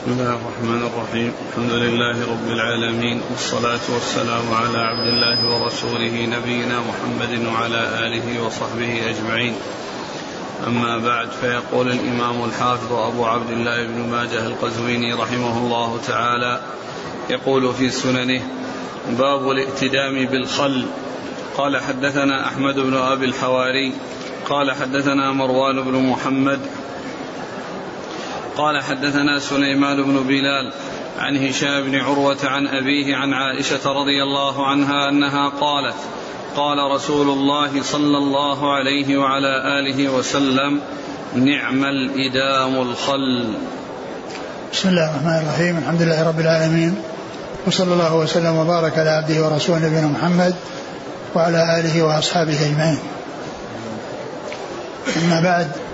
بسم الله الرحمن الرحيم. الحمد لله رب العالمين والصلاة والسلام على عبد الله ورسوله نبينا محمد وعلى آله وصحبه أجمعين. أما بعد فيقول الإمام الحافظ أبو عبد الله بن ماجه القزويني رحمه الله تعالى يقول في سننه باب الائتدام بالخل. قال حدثنا أحمد بن أبي الحواري قال حدثنا مروان بن محمد قال حدثنا سليمان بن بلال عن هشام بن عروة عن أبيه عن عائشة رضي الله عنها أنها قالت قال رسول الله صلى الله عليه وعلى آله وسلم نعم الإدام الخل. بسم الله الرحمن الرحيم الحمد لله رب العالمين وصلى الله وسلم وبارك على عبده ورسوله نبينا محمد وعلى آله وأصحابه أجمعين. أما بعد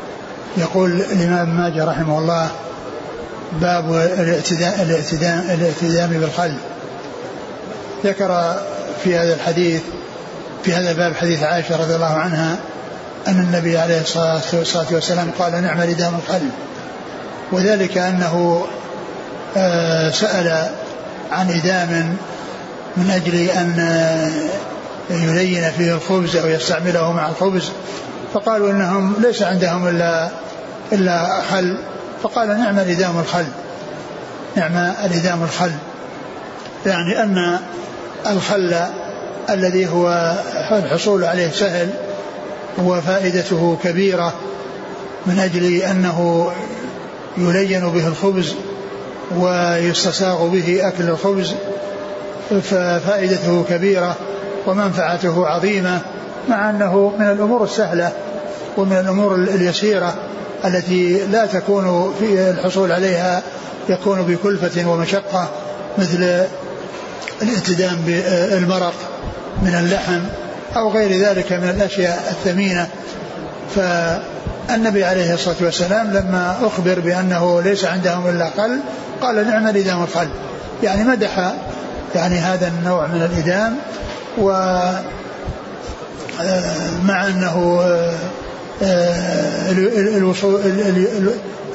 يقول الإمام ماجه رحمه الله باب الاعتداء الاعتداء الاعتدام بالخل ذكر في هذا الحديث في هذا الباب حديث عائشة رضي الله عنها أن النبي عليه الصلاة والسلام قال نعم ردام الخل وذلك أنه آه، سأل عن إدام من أجل أن يلين فيه الخبز أو يستعمله مع الخبز. فقالوا إنهم ليس عندهم إلا إلا خل فقال نعم الإدام الخل نعم الإدام الخل يعني أن الخل الذي هو الحصول عليه سهل وفائدته كبيرة من أجل أنه يلين به الخبز ويستساغ به أكل الخبز ففائدته كبيرة ومنفعته عظيمة مع أنه من الأمور السهلة ومن الأمور اليسيرة التي لا تكون في الحصول عليها يكون بكلفة ومشقة مثل الاتدام بالمرق من اللحم أو غير ذلك من الأشياء الثمينة. فالنبي عليه الصلاة والسلام لما أخبر بأنه ليس عندهم إلا قل قال نعم الإدام القل يعني مدح يعني هذا النوع من الإدام و آه، مع أنه آه، الوصول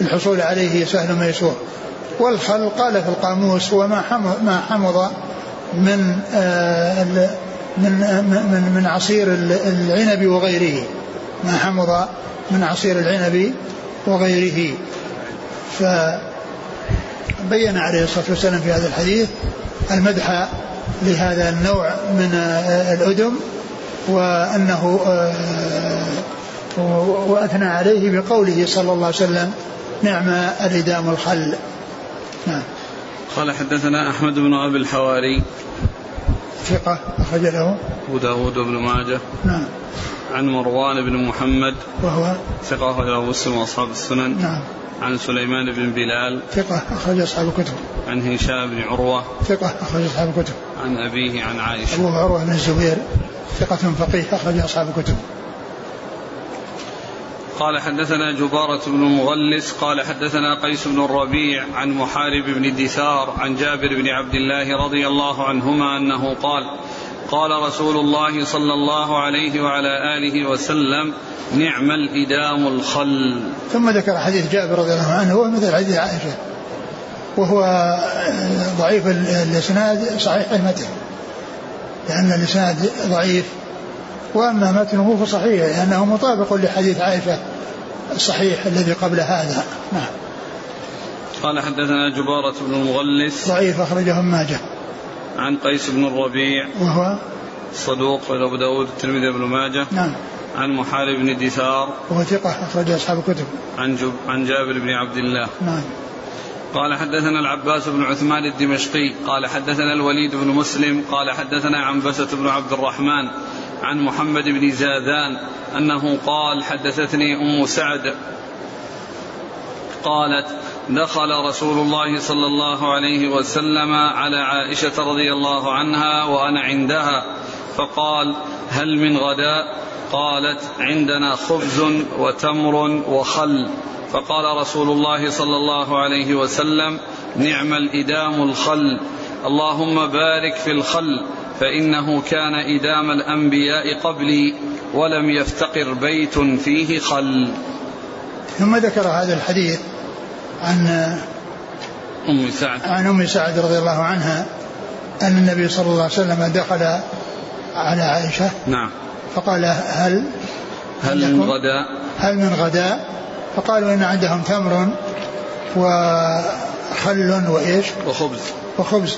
الحصول عليه سهل ميسور. والخل قال في القاموس هو ما ما حمض من آه، من من من عصير العنب وغيره. ما حمض من عصير العنب وغيره. فبين عليه الصلاة والسلام في هذا الحديث المدح لهذا النوع من آه، الأدم وأنه وأثنى عليه بقوله صلى الله عليه وسلم نعم الإدام الخل نعم. قال حدثنا أحمد بن أبي الحواري. ثقة أخرج له. أبو داود بن ماجه. نعم. عن مروان بن محمد. وهو ثقة أخرج له مسلم وأصحاب السنن. نعم. عن سليمان بن بلال. ثقة أخرج أصحاب الكتب. عن هشام بن عروة. ثقة أخرج أصحاب الكتب. عن أبيه عن عائشة. أبو عروة بن الزبير. ثقة فقيه أخرج أصحاب الكتب. قال حدثنا جبارة بن مغلس قال حدثنا قيس بن الربيع عن محارب بن دثار عن جابر بن عبد الله رضي الله عنهما أنه قال قال رسول الله صلى الله عليه وعلى آله وسلم نعم الإدام الخل. ثم ذكر حديث جابر رضي الله عنه هو مثل حديث عائشة وهو ضعيف الإسناد صحيح المتن لأن الإسناد ضعيف وأما متنه فصحيح لأنه مطابق لحديث عائشة. الصحيح الذي قبل هذا. نعم. قال حدثنا جبارة بن المغلس. ضعيف أخرجه ماجه. عن قيس بن الربيع. وهو؟ صدوق أبو داود الترمذي بن ماجه. نعم. عن محارب بن دثار وهو ثقة أخرج أصحاب الكتب. عن جب عن جابر بن عبد الله. نعم. قال حدثنا العباس بن عثمان الدمشقي. قال حدثنا الوليد بن مسلم. قال حدثنا عنبسة بن عبد الرحمن. عن محمد بن زادان أنه قال حدثتني أم سعد قالت دخل رسول الله صلى الله عليه وسلم على عائشة رضي الله عنها وأنا عندها فقال هل من غداء؟ قالت عندنا خبز وتمر وخل. فقال رسول الله صلى الله عليه وسلم نعم الإدام الخل. اللهم بارك في الخل فإنه كان إدام الأنبياء قبلي ولم يفتقر بيت فيه خل. ثم ذكر هذا الحديث عن أم سعد. عن أم سعد رضي الله عنها أن النبي صلى الله عليه وسلم دخل على عائشة. نعم. فقال هل هل من غداء؟ هل من غداء؟ فقالوا إن عندهم تمر وخل وإيش؟ وخبز. وخبز.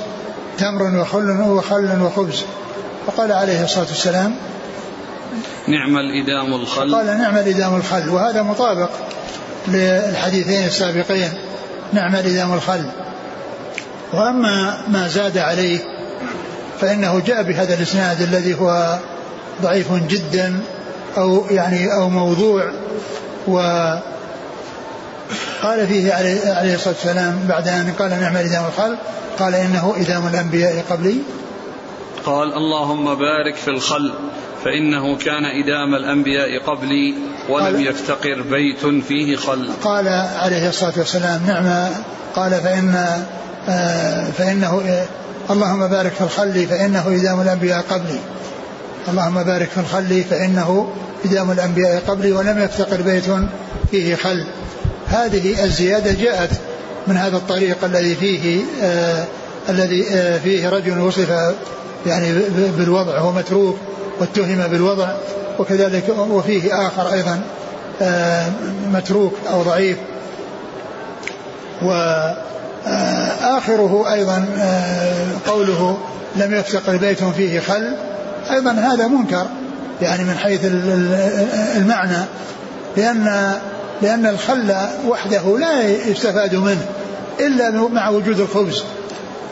تمر وخل وخل وخبز. فقال عليه الصلاة والسلام نعم الإدام الخل. قال نعم الإدام الخل. وهذا مطابق للحديثين السابقين. نعم الإدام الخل. وأما ما زاد عليه فإنه جاء بهذا الإسناد الذي هو ضعيف جدا أو يعني أو موضوع. و قال فيه عليه الصلاة والسلام بعد أن قال نعم إدام الخل قال إنه إدام الأنبياء قبلي. قال اللهم بارك في الخل فإنه كان إدام الأنبياء قبلي ولم يفتقر بيت فيه خل قال عليه الصلاة والسلام نعم. قال فإن آه، فإنه اللهم بارك في الخل فإنه إدام الأنبياء قبلي. اللهم بارك في الخل فإنه إدام الأنبياء قبلي ولم يفتقر بيت فيه خل هذه الزيادة جاءت من هذا الطريق الذي فيه آه الذي آه فيه رجل وصف يعني بالوضع هو متروك واتهم بالوضع وكذلك وفيه آخر أيضا آه متروك أو ضعيف. وآخره أيضا آه قوله لم يفتقر بيت فيه خل. أيضا هذا منكر يعني من حيث المعنى لأن لأن الخل وحده لا يستفاد منه إلا مع وجود الخبز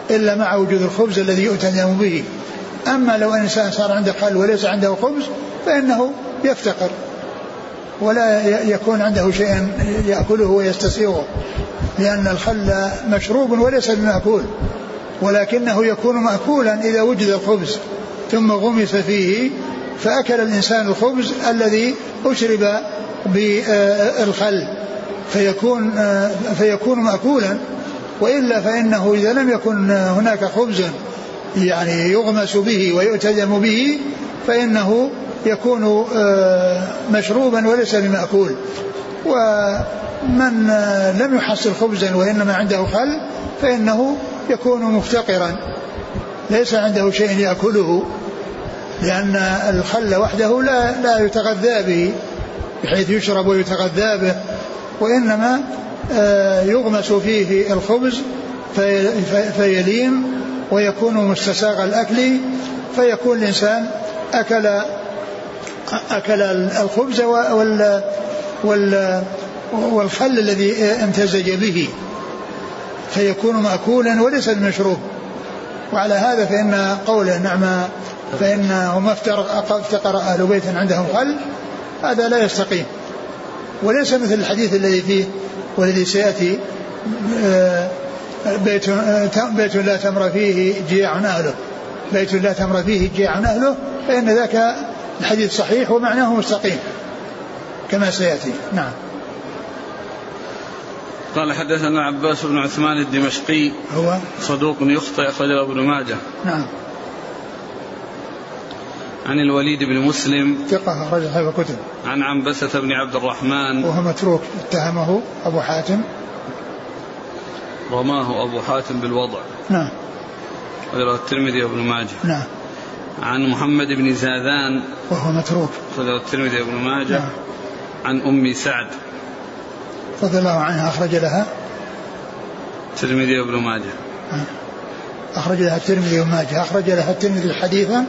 إلا مع وجود الخبز الذي يؤتدم به. أما لو إنسان صار عنده خل وليس عنده خبز فإنه يفتقر ولا يكون عنده شيء يأكله ويستسيغه لأن الخل مشروب وليس بمأكول ولكنه يكون مأكولا إذا وجد الخبز. ثم غمس فيه فأكل الإنسان الخبز الذي أشرب بالخل فيكون فيكون مأكولا. وإلا فإنه إذا لم يكن هناك خبز يعني يغمس به ويؤتدم به فإنه يكون مشروبا وليس بمأكول. ومن لم يحصل خبزا وإنما عنده خل فإنه يكون مفتقرا. ليس عنده شيء يأكله لأن الخل وحده لا لا يتغذى به. بحيث يشرب ويتغذى به وإنما آه، يغمس فيه الخبز في فيلين ويكون مستساغ الأكل فيكون الإنسان أكل أكل الخبز وال وال والخل الذي امتزج به فيكون مأكولا وليس المشروب. وعلى هذا فإن قوله نعم فإنه ما افتقر أهل بيت عندهم خل هذا لا يستقيم. وليس مثل الحديث الذي فيه والذي سيأتي آه، بيت آه، بيت لا تمر فيه جياع أهله. بيت لا تمر فيه جياع أهله فإن ذاك الحديث صحيح ومعناه مستقيم. كما سيأتي. نعم. قال حدثنا عباس بن عثمان الدمشقي. هو؟ صدوق يخطئ أخرجه ابن ماجه. نعم. عن الوليد بن مسلم ثقة أخرج أصحاب الكتب. عن عنبسة بن عبد الرحمن وهو متروك اتهمه أبو حاتم. رماه أبو حاتم بالوضع. نعم. ورواه الترمذي وابن ماجه. نعم. عن محمد بن زاذان. وهو متروك. رواه الترمذي وابن ماجه. نعم. عن أم سعد. رضي الله عنها أخرج لها. الترمذي وابن ماجه. أخرج لها الترمذي وابن ماجه. أخرج لها الترمذي حديثا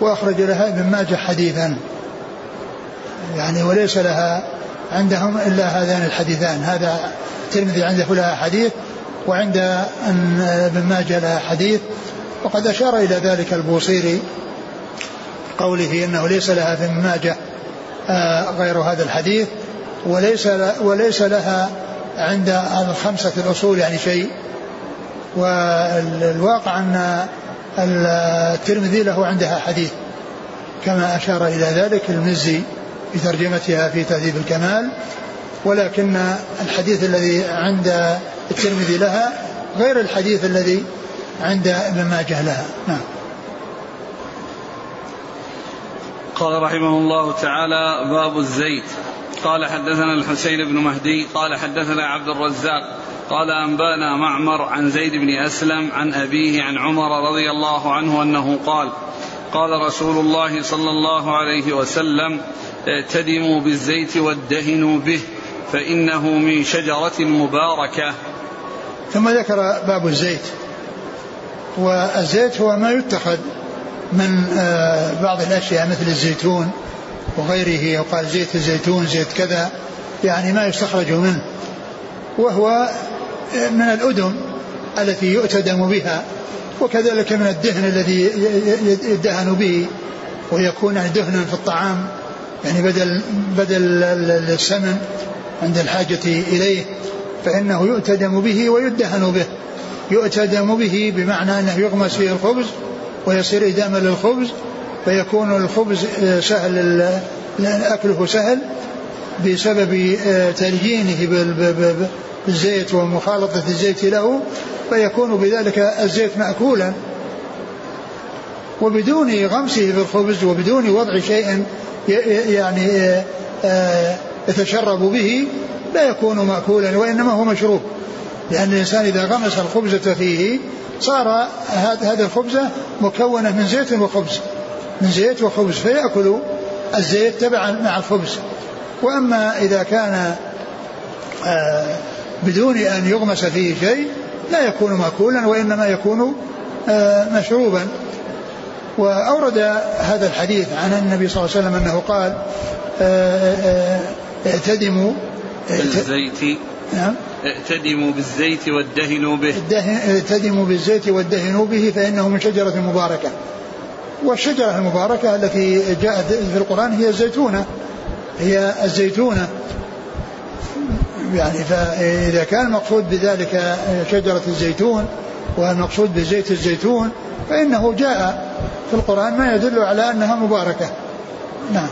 وأخرج لها ابن ماجه حديثا. يعني وليس لها عندهم إلا هذان الحديثان. هذا الترمذي عنده لها حديث وعند ابن ماجه لها حديث. وقد أشار إلى ذلك البوصيري قوله إنه ليس لها في ابن ماجه آه، غير هذا الحديث. وليس وليس لها عند الخمسة الأصول يعني شيء. والواقع أن الترمذي له عندها حديث كما أشار إلى ذلك المزي في ترجمتها في تهذيب الكمال ولكن الحديث الذي عند الترمذي لها غير الحديث الذي عند ابن ماجه لها. نعم. قال رحمه الله تعالى باب الزيت. قال حدثنا الحسين بن مهدي قال حدثنا عبد الرزاق قال أنبأنا معمر عن زيد بن أسلم عن أبيه عن عمر رضي الله عنه أنه قال قال رسول الله صلى الله عليه وسلم اعتدموا بالزيت وادهنوا به فإنه من شجرة مباركة. ثم ذكر باب الزيت والزيت هو ما يتخذ من آه، بعض الأشياء مثل الزيتون وغيره وقال زيت الزيتون زيت كذا يعني ما يستخرج منه. وهو من الأدم التي يؤتدم بها وكذلك من الدهن الذي يدهن به ويكون يعني دهنا في الطعام يعني بدل بدل السمن عند الحاجة إليه فإنه يؤتدم به ويدهن به. يؤتدم به بمعنى أنه يغمس فيه الخبز ويصير إداما للخبز فيكون الخبز سهل أكله سهل بسبب تليينه بالزيت ومخالطة الزيت له فيكون بذلك الزيت مأكولا. وبدون غمسه في الخبز وبدون وضع شيء يعني آه، يتشرب به لا يكون مأكولا وإنما هو مشروب. لأن الإنسان إذا غمس الخبزة فيه صار هذه الخبزة مكونة من زيت وخبز. من زيت وخبز فيأكل الزيت تبعا مع الخبز. وأما إذا كان آه، بدون أن يغمس فيه شيء لا يكون مأكولا وإنما يكون آه، مشروبا. وأورد هذا الحديث عن النبي صلى الله عليه وسلم أنه قال آه، اعتدموا بالزيت. نعم. اعتدموا بالزيت وادهنوا به. اعتدموا بالزيت وادهنوا به فإنه من شجرة مباركة. والشجرة المباركة التي جاءت في القرآن هي الزيتونة. هي الزيتونة. يعني فإذا كان المقصود بذلك شجرة الزيتون والمقصود بزيت الزيتون فإنه جاء في القرآن ما يدل على أنها مباركة. نعم.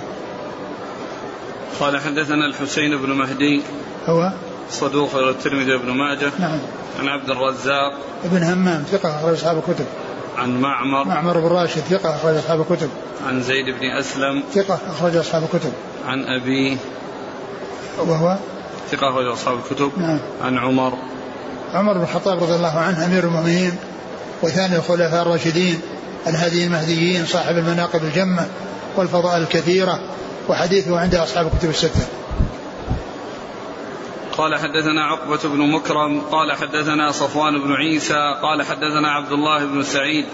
قال حدثنا الحسين بن مهدي هو؟ صدوق الترمذي وابن ماجه. نعم. عن عبد الرزاق. ابن همام ثقة أخرج أصحاب الكتب. عن معمر. معمر بن راشد ثقة أخرج أصحاب الكتب. عن زيد بن أسلم. ثقة أخرج أصحاب الكتب. عن أبيه وهو؟ ثقة أخرج أصحاب الكتب. نعم. عن عمر. عمر بن الخطاب رضي الله عنه أمير المؤمنين وثاني الخلفاء الراشدين الهادي المهديين صاحب المناقب الجمة والفضائل الكثيرة وحديثه عند أصحاب الكتب الستة. قال حدثنا عقبة بن مكرم قال حدثنا صفوان بن عيسى قال حدثنا عبد الله بن سعيد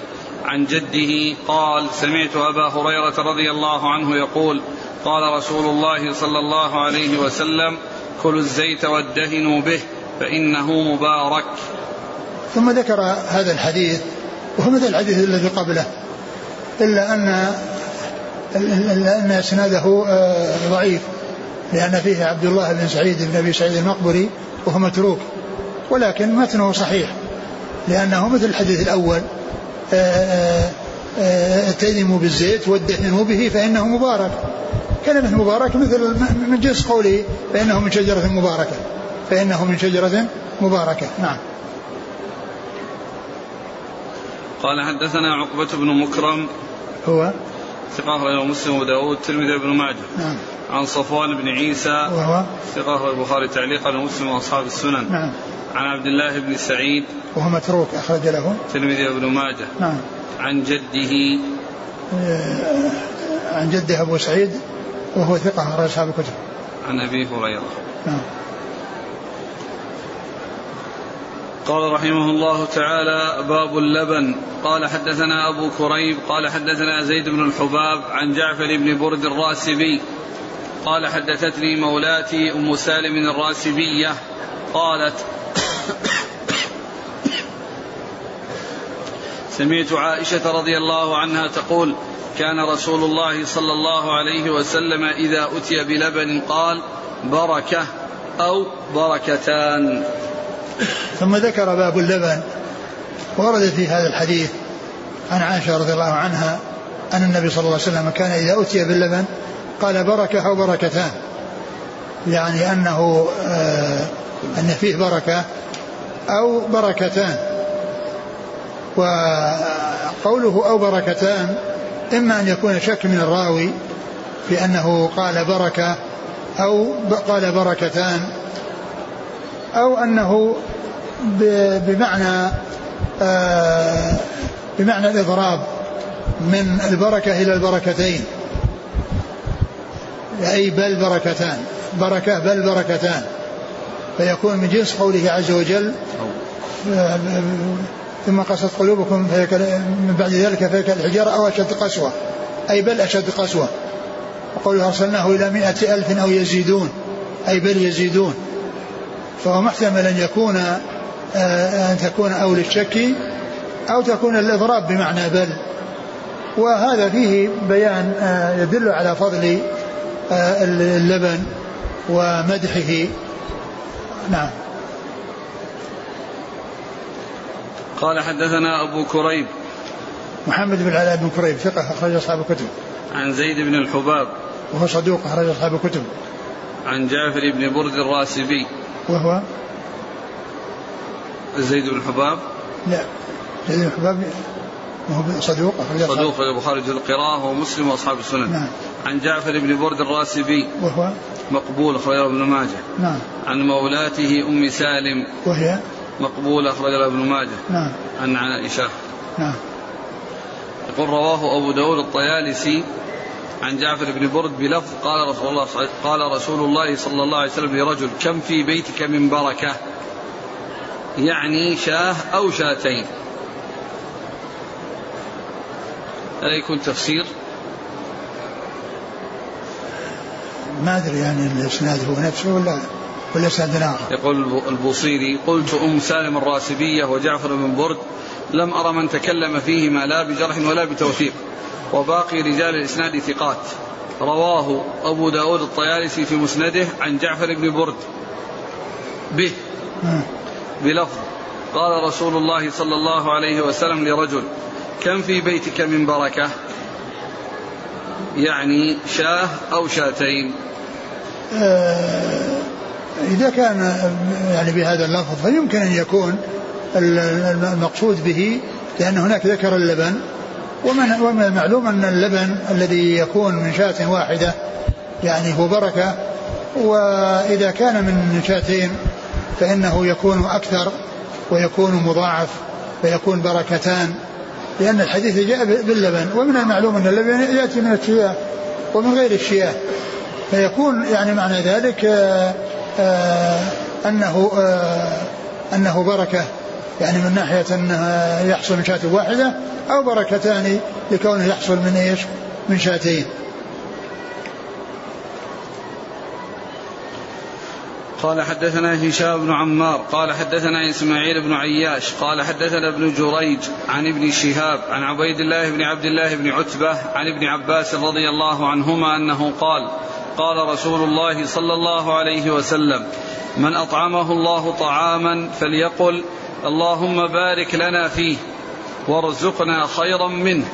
عن جده قال سمعت أبا هريرة رضي الله عنه يقول قال رسول الله صلى الله عليه وسلم كلوا الزيت وادهنوا به فإنه مبارك. ثم ذكر هذا الحديث وهو مثل الحديث الذي قبله إلا أن إلا أن إسناده آه، ضعيف. لأن فيه عبد الله بن سعيد بن أبي سعيد المقبري وهو متروك ولكن متنه صحيح لأنه مثل الحديث الأول اتدموا آه، آه، بالزيت وادهنوا به فإنه مبارك. كلمة مبارك مثل من جنس قوله فإنه من شجرة مباركة فإنه من شجرة مباركة. نعم. قال حدثنا عقبة بن مكرم. هو؟ ثقة أخرجه مسلم وداود الترمذي بن ماجه. نعم. عن صفوان بن عيسى وهو؟ ثقة أخرج البخاري تعليقا ومسلم وأصحاب السنن. نعم. عن عبد الله بن سعيد. وهو متروك أخرج له. الترمذي بن ماجه. نعم. عن جده. آه، عن جده أبو سعيد وهو ثقة أخرج أصحاب الكتب. عن أبي هريرة. نعم. قال رحمه الله تعالى باب اللبن. قال حدثنا أبو كريب قال حدثنا زيد بن الحباب عن جعفر بن برد الراسبي. قال حدثتني مولاتي أم سالم الراسبية قالت سمعت عائشة رضي الله عنها تقول كان رسول الله صلى الله عليه وسلم إذا أتي بلبن قال بركة أو بركتان. ثم ذكر باب اللبن. ورد في هذا الحديث عن عائشة رضي الله عنها أن النبي صلى الله عليه وسلم كان إذا أتي باللبن قال بركة أو بركتان. يعني أنه آه أن فيه بركة أو بركتان. وقوله أو بركتان إما أن يكون شك من الراوي في أنه قال بركة أو قال بركتان أو أنه بمعنى آه، بمعنى الإضراب من البركة إلى البركتين. أي بل بركتان. بركة بل بركتان. فيكون من جنس قوله عز وجل ثم قست قلوبكم من بعد ذلك فهي كالحجارة أو أشد قسوة. أي بل أشد قسوة. وقوله أرسلناه إلى مئة ألف أو يزيدون. أي بل يزيدون. فهو محتمل أن يكون آه، أن تكون أو للشك أو تكون الإضراب بمعنى بل. وهذا فيه بيان آه، يدل على فضل آه، اللبن ومدحه. نعم. قال حدثنا أبو كريب. محمد بن علاء بن كريب ثقة أخرج أصحاب الكتب. عن زيد بن الحباب. وهو صدوق أخرج أصحاب الكتب. عن جعفر بن برد الراسبي. وهو زيد بن الحباب لا. زيد بن الحباب وهو صدوق أخرج صدوق البخاري القراءة ومسلم وأصحاب السنن نعم. عن جعفر بن برد الراسبي. وهو؟ مقبول أخرجه ابن ماجه. نعم. عن مولاته أم سالم. وهي؟ مقبول أخرجه ابن ماجه. نعم. عن عائشة. نعم. يقول رواه أبو داود الطيالسي عن جعفر بن برد بلفظ قال رسول الله قال رسول الله صلى الله عليه وسلم لرجل كم في بيتك من بركة؟ يعني شاه أو شاتين. ألا يكون تفسير؟ ما أدري يعني الإسناد هو نفسه ولا ولا اسناد اخر يقول البوصيري قلت أم سالم الراسبية وجعفر بن برد لم ارى من تكلم فيهما لا بجرح ولا بتوثيق. وباقي رجال الإسناد ثقات. رواه أبو داود الطيالسي في مسنده عن جعفر بن برد. به. بلفظ قال رسول الله صلى الله عليه وسلم لرجل كم في بيتك من بركة؟ يعني شاه أو شاتين. آه، إذا كان يعني بهذا اللفظ فيمكن أن يكون المقصود به لأن هناك ذكر اللبن ومن ومن المعلوم أن اللبن الذي يكون من شاة واحدة يعني هو بركة وإذا كان من شاتين فإنه يكون أكثر ويكون مضاعف فيكون بركتان لأن الحديث جاء باللبن ومن المعلوم أن اللبن يأتي من الشياه ومن غير الشياه. فيكون يعني معنى ذلك آآ آه، آآ آه، أنه آه، أنه بركة يعني من ناحية أنها يحصل من شاة واحدة أو بركتان لكونه يحصل من إيش؟ من شاتين. قال حدثنا هشام بن عمار قال حدثنا إسماعيل بن عياش قال حدثنا ابن جريج عن ابن شهاب عن عبيد الله بن عبد الله بن عتبة عن ابن عباس رضي الله عنهما أنه قال قال رسول الله صلى الله عليه وسلم من أطعمه الله طعاما فليقل اللهم بارك لنا فيه وارزقنا خيرا منه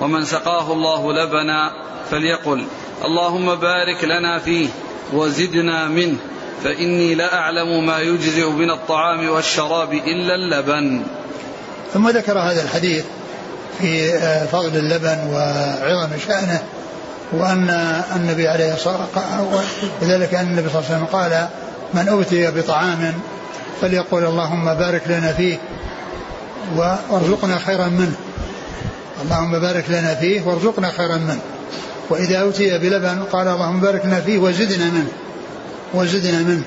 ومن سقاه الله لبنا فليقل اللهم بارك لنا فيه وزدنا منه فإني لا أعلم ما يجزئ من الطعام والشراب إلا اللبن. ثم ذكر هذا الحديث في آه، فضل اللبن وعظم شأنه وأن النبي عليه الصلاة والسلام وذلك أن النبي صلى الله عليه وسلم قال من أوتي بطعام فليقول اللهم بارك لنا فيه وارزقنا خيرا منه. اللهم بارك لنا فيه وارزقنا خيرا منه. وإذا أوتي بلبن قال اللهم بارك لنا فيه وزدنا منه. وزدنا منه.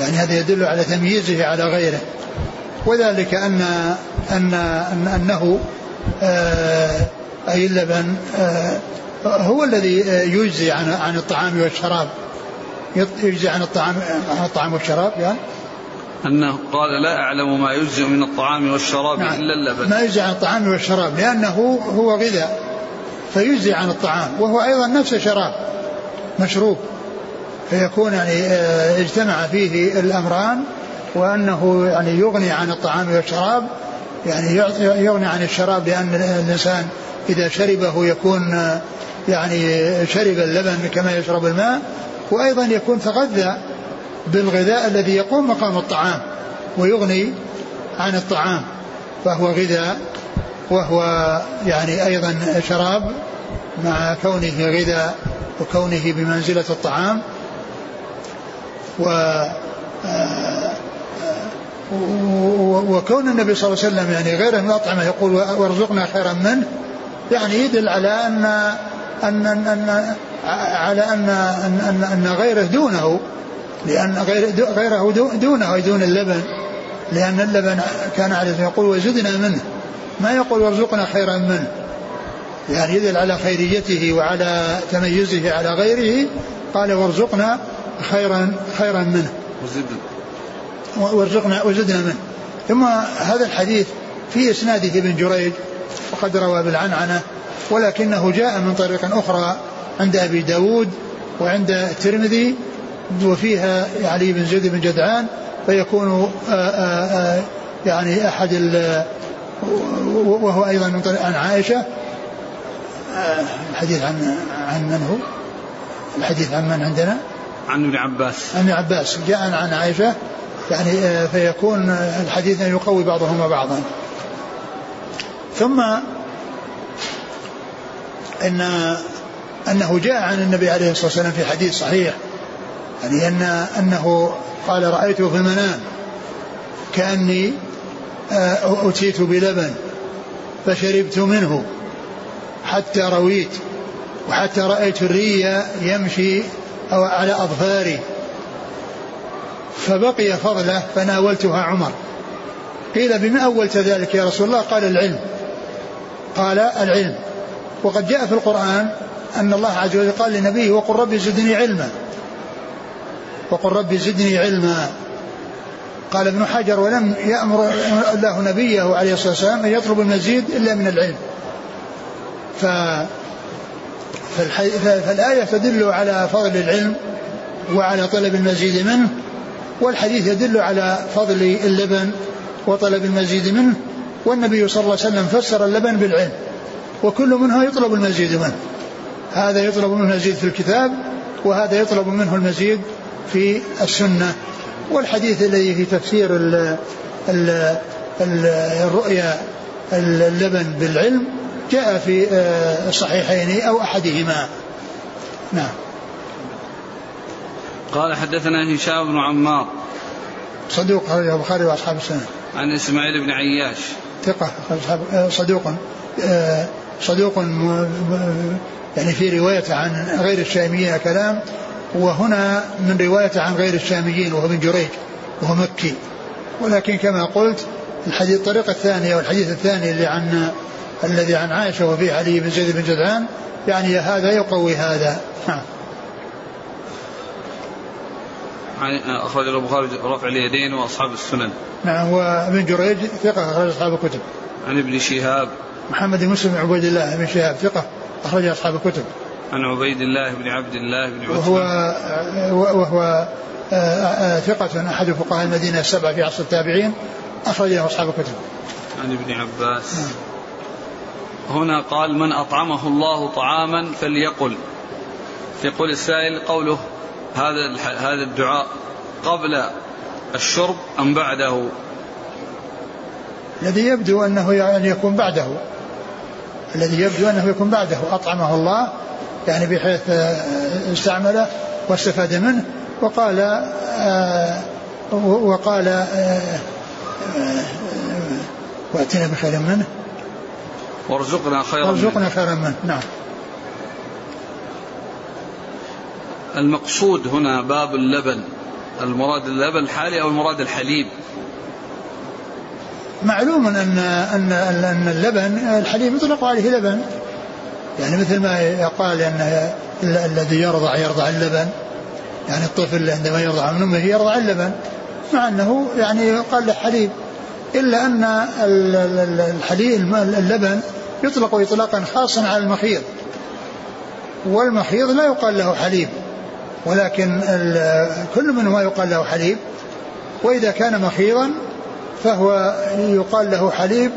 يعني هذا يدل على تمييزه على غيره. وذلك أن أن, أن أنه آه أي اللبن آه هو الذي يجزي عن عن الطعام والشراب. يجزي عن الطعام عن الطعام والشراب يعني. أنه قال لا أعلم ما يجزي من الطعام والشراب نعم. إلا اللبن. ما يجزي عن الطعام والشراب لأنه هو غذاء. فيجزي عن الطعام وهو أيضا نفسه شراب مشروب. فيكون يعني آه، اجتمع فيه الأمران وأنه يعني يغني عن الطعام والشراب يعني يغني عن الشراب لأن الإنسان إذا شربه يكون آه، يعني شرب اللبن كما يشرب الماء وأيضا يكون تغذى بالغذاء الذي يقوم مقام الطعام ويغني عن الطعام فهو غذاء وهو يعني أيضا شراب مع كونه غذاء وكونه بمنزلة الطعام. و وكون النبي صلى الله عليه وسلم يعني غير من الأطعمة يقول وارزقنا خيرا منه يعني يدل على أن أن أن, أن على أن أن, أن غيره دونه لأن غيره دونه دون اللبن لأن اللبن كان عليه يقول وزدنا منه ما يقول وارزقنا خيرا منه يعني يدل على خيريته وعلى تميزه على غيره قال وارزقنا خيرا خيرا منه وارزقنا وزدنا منه ثم هذا الحديث في إسناده ابن جريج وقد روى بالعنعنة ولكنه جاء من طريق أخرى عند أبي داود وعند الترمذي وفيها علي بن زيد بن جدعان فيكون آه، آه، آه، يعني أحد وهو أيضا من طريق عن عائشة الحديث عن عن من هو؟ الحديث عن من عندنا؟ عن ابن عباس. عن ابن عباس. جاء عن عائشة يعني فيكون الحديث يقوي بعضهما بعضا. ثم إن أنه جاء عن النبي عليه الصلاة والسلام في حديث صحيح يعني أن أنه قال رأيته في المنام كأني آه، أتيت بلبن فشربت منه حتى رويت وحتى رأيت الري يمشي أو على اظفاري فبقي فضله فناولتها عمر. قيل بما أولت ذلك يا رسول الله؟ قال العلم. قال العلم. وقد جاء في القرآن أن الله عز وجل قال لنبيه وقل ربي زدني علما. وقل ربي زدني علما. قال ابن حجر ولم يأمر الله نبيه عليه الصلاة والسلام أن يطلب المزيد إلا من العلم. ف فالآية تدل على فضل العلم وعلى طلب المزيد منه والحديث يدل على فضل اللبن وطلب المزيد منه والنبي صلى الله عليه وسلم فسر اللبن بالعلم وكل منها يطلب المزيد منه. هذا يطلب منه المزيد في الكتاب وهذا يطلب منه المزيد في السنة. والحديث الذي في تفسير ال ال ال الرؤيا اللبن بالعلم جاء في آه، الصحيحين أو أحدهما. نعم. قال حدثنا هشام بن عمار. صدوق خرج البخاري وأصحاب السنة. عن إسماعيل بن عياش. ثقة آه، صدوق آه، صدوق يعني في رواية عن غير الشاميين كلام وهنا من رواية عن غير الشاميين وهو ابن جريج وهو مكي. ولكن كما قلت الحديث الطريقة الثانية والحديث الثاني اللي عن الذي عن عائشة وفيه علي بن زيد بن جدعان يعني هذا يقوي هذا. نعم. أخرج البخاري رفع اليدين وأصحاب السنن. نعم وابن جريج ثقة أخرج أصحاب الكتب. عن ابن شهاب. محمد بن مسلم عبيد الله بن شهاب ثقة أخرج أصحاب الكتب. عن عبيد الله بن عبد الله بن عثمان. وهو وهو آه، آه، ثقة أحد فقهاء المدينة السبعة في عصر التابعين أخرجه أصحاب الكتب. عن ابن عباس. نعم. هنا قال من أطعمه الله طعاما فليقل. يقول السائل قوله هذا هذا الدعاء قبل الشرب أم بعده؟ الذي يبدو أنه يعني يكون بعده الذي يبدو أنه يكون بعده أطعمه الله يعني بحيث آه، استعمله واستفاد منه وقال آه، وقال آه، واتنا بخير منه وارزقنا خيرا وارزقنا خيرا منه. نعم. المقصود هنا باب اللبن. المراد اللبن الحالي أو المراد الحليب؟ معلوم ان ان ان اللبن الحليب يطلق عليه لبن. يعني مثل ما يقال أن الذي يرضع يرضع اللبن. يعني الطفل عندما يرضع من أمه يرضع اللبن. مع أنه يعني يقال له حليب. إلا أن الحليب اللبن يطلق اطلاقا خاصا على المخيض والمخيض لا يقال له حليب ولكن كل منهما يقال له حليب. وإذا كان مخيضا فهو يقال له حليب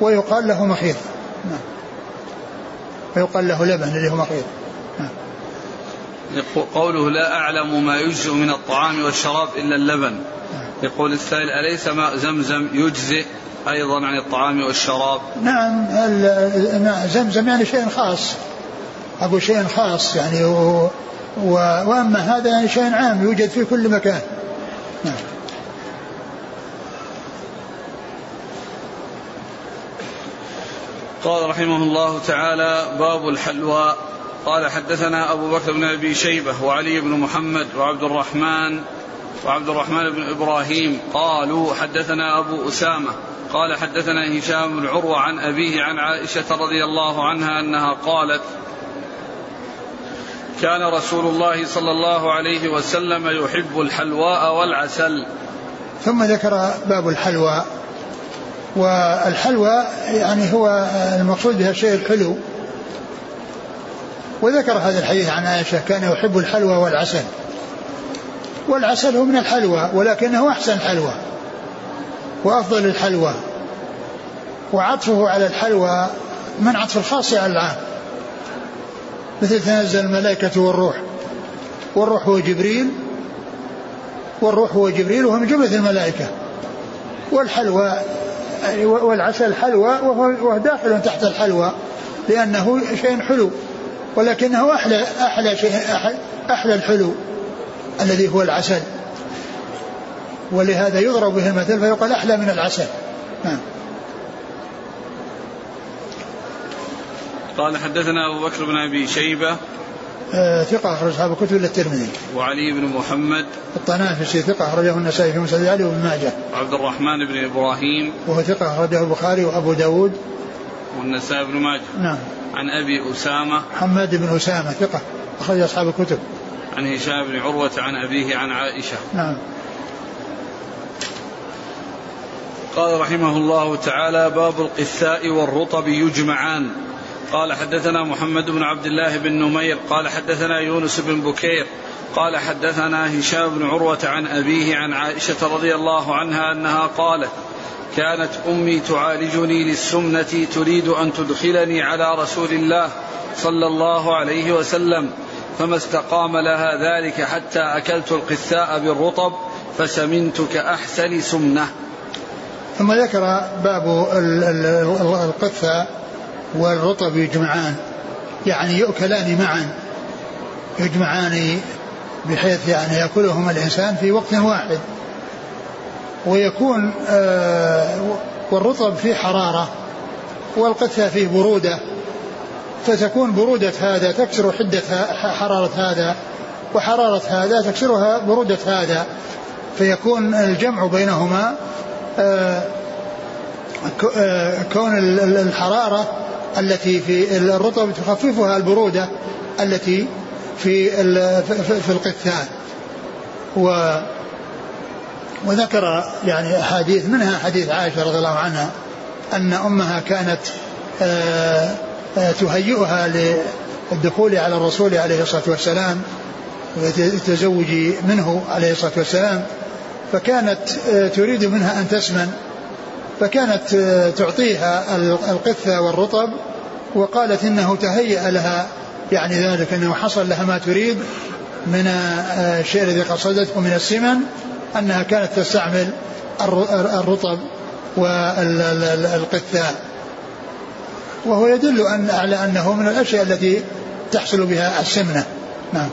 ويقال له مخيط نعم. ويقال له لبن اللي هو مخيط نعم. قوله لا أعلم ما يجزئ من الطعام والشراب إلا اللبن. نعم. يقول السائل أليس ماء زمزم يجزئ أيضا عن الطعام والشراب؟ نعم ماء زمزم يعني شيء خاص. أقول شيء خاص يعني وأما هذا يعني شيء عام يوجد في كل مكان. نعم. قال رحمه الله تعالى باب الحلوى. قال حدثنا أبو بكر بن أبي شيبة وعلي بن محمد وعبد الرحمن وعبد الرحمن بن إبراهيم قالوا حدثنا أبو أسامة قال حدثنا هشام بن عروة عن أبيه عن عائشة رضي الله عنها أنها قالت كان رسول الله صلى الله عليه وسلم يحب الحلواء والعسل. ثم ذكر باب الحلوى. والحلوى يعني هو المقصود بها الشيء الحلو. وذكر هذا الحديث عن عائشة كان يحب الحلوى والعسل. والعسل هو من الحلوى ولكنه أحسن الحلوى وأفضل الحلوى. وعطفه على الحلوى من عطف الخاص على العام. مثل تنزل الملائكة والروح. والروح هو جبريل والروح هو جبريل وهو من جملة الملائكة. والحلوى والعسل حلوى وهو داخل تحت الحلوى لأنه شيء حلو ولكنه أحلى أحلى شيء أحلى الحلو. الذي هو العسل ولهذا يضرب به المثل فيقال أحلى من العسل نعم قال حدثنا أبو بكر بن أبي شيبة آه ثقة أخرج أصحاب الكتب إلا الترمذي. وعلي بن محمد. الطنافسي ثقة أخرجه النسائي في مسند علي وابن ماجه. وعبد الرحمن بن إبراهيم. وهو ثقة أخرجه البخاري وأبو داود. والنسائي بن ماجه. نعم. عن أبي أسامة. حماد بن أسامة ثقة أخرج أصحاب الكتب. عن هشام بن عروة عن أبيه عن عائشة. نعم. قال رحمه الله تعالى باب القثاء والرطب يجمعان قال حدثنا محمد بن عبد الله بن نمير قال حدثنا يونس بن بكير قال حدثنا هشام بن عروة عن أبيه عن عائشة رضي الله عنها أنها قالت كانت أمي تعالجني للسمنة تريد أن تدخلني على رسول الله صلى الله عليه وسلم فما استقام لها ذلك حتى أكلت القثاء بالرطب فسمنت كأحسن سمنة. ثم ذكر باب القثاء والرطب يجمعان. يعني يؤكلان معا. يجمعان بحيث يعني يأكلهما الإنسان في وقت واحد. ويكون آه والرطب فيه حرارة والقثة فيه برودة. فتكون برودة هذا تكسر حدة حرارة هذا وحرارة هذا تكسرها برودة هذا. فيكون الجمع بينهما آه, آه، كون الحرارة التي في الرطب تخففها البرودة التي في في القثاء و وذكر يعني أحاديث منها حديث عائشة رضي الله عنها أن أمها كانت آه، تهيئها للدخول على الرسول عليه الصلاة والسلام والتزوج منه عليه الصلاة والسلام. فكانت آه، تريد منها أن تسمن. فكانت تعطيها القثة والرطب وقالت إنه تهيأ لها. يعني ذلك إنه حصل لها ما تريد من الشيء الذي قصدته من السمن أنها كانت تستعمل الرطب والقثاء وهو يدل أن على أنه من الأشياء التي تحصل بها السمنة نعم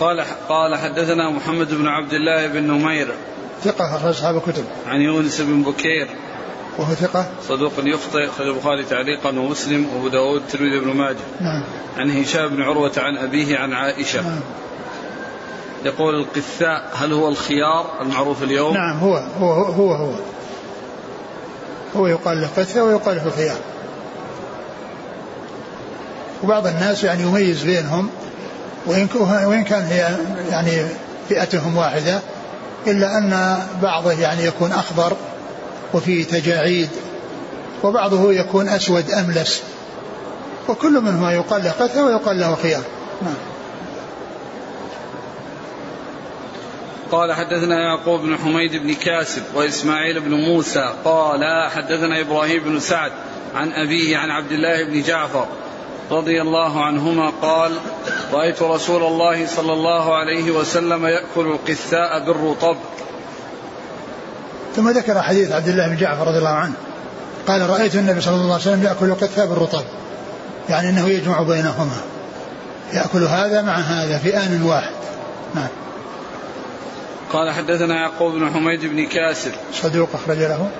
قال قال حدثنا محمد بن عبد الله بن نمير ثقة أخرج أصحاب الكتب. عن يونس بن بكير. وهو ثقة. صدوق يخطئ أخرج البخاري تعليقا ومسلم وأبو داود الترمذي بن ماجه. نعم. عن هشام بن عروة عن أبيه عن عائشة. نعم. يقول القثاء هل هو الخيار المعروف اليوم؟ نعم هو هو هو هو. هو يقال له قثة ويقال له خيار. وبعض الناس يعني يميز بينهم وإن وإن كان هي يعني فئتهم واحدة إلا أن بعضه يعني يكون أخضر وفيه تجاعيد وبعضه يكون أسود أملس وكل منهما يقال له قثة ويقال له خيار نعم قال حدثنا يعقوب بن حميد بن كاسب وإسماعيل بن موسى قال حدثنا إبراهيم بن سعد عن أبيه عن عبد الله بن جعفر رضي الله عنهما قال رأيت رسول الله صلى الله عليه وسلم يأكل القثاء بالرطب. ثم ذكر حديث عبد الله بن جعفر رضي الله عنه. قال رأيت النبي صلى الله عليه وسلم يأكل القثاء بالرطب. يعني أنه يجمع بينهما. يأكل هذا مع هذا في آن واحد. نعم. قال حدثنا يعقوب بن حميد بن كاسر. صدوق أخرج له.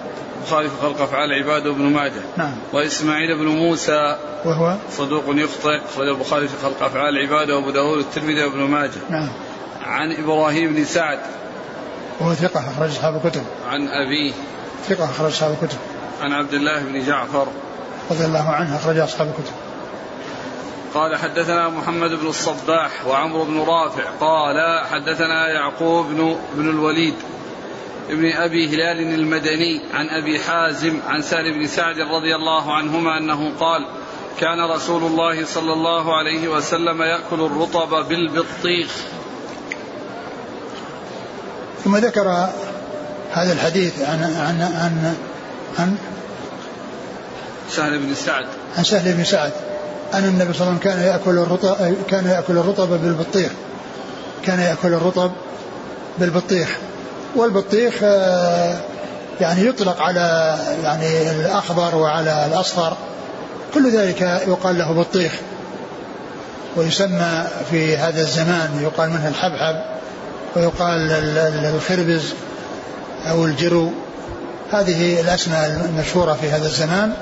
في خلق أفعال عباده وابن ماجه. نعم. وإسماعيل بن موسى. وهو؟ صدوق يخطئ. اخرج البخاري في خلق أفعال عباده. وابو داود الترمذي وابن ماجه. نعم. عن إبراهيم بن سعد. وهو ثقة أخرج أصحاب الكتب. عن أبيه. ثقة أخرج أصحاب الكتب. عن عبد الله بن جعفر. رضي الله عنه أخرج أصحاب الكتب. قال حدثنا محمد بن الصباح وعمرو بن رافع قال حدثنا يعقوب بن, بن الوليد ابن أبي هلال المدني عن أبي حازم عن سهل بن سعد رضي الله عنهما أنه قال كان رسول الله صلى الله عليه وسلم يأكل الرطب بالبطيخ. ثم ذكر هذا الحديث عن عن عن عن سهل بن سعد. عن سهل بن سعد. أن النبي صلى الله عليه وسلم كان يأكل الرطب كان يأكل الرطب بالبطيخ. كان يأكل الرطب بالبطيخ. والبطيخ آه، يعني يطلق على يعني الأخضر وعلى الأصفر. كل ذلك يقال له بطيخ. ويسمى في هذا الزمان يقال منه الحبحب ويقال الخربز أو الجرو. هذه الأسماء المشهورة في هذا الزمان.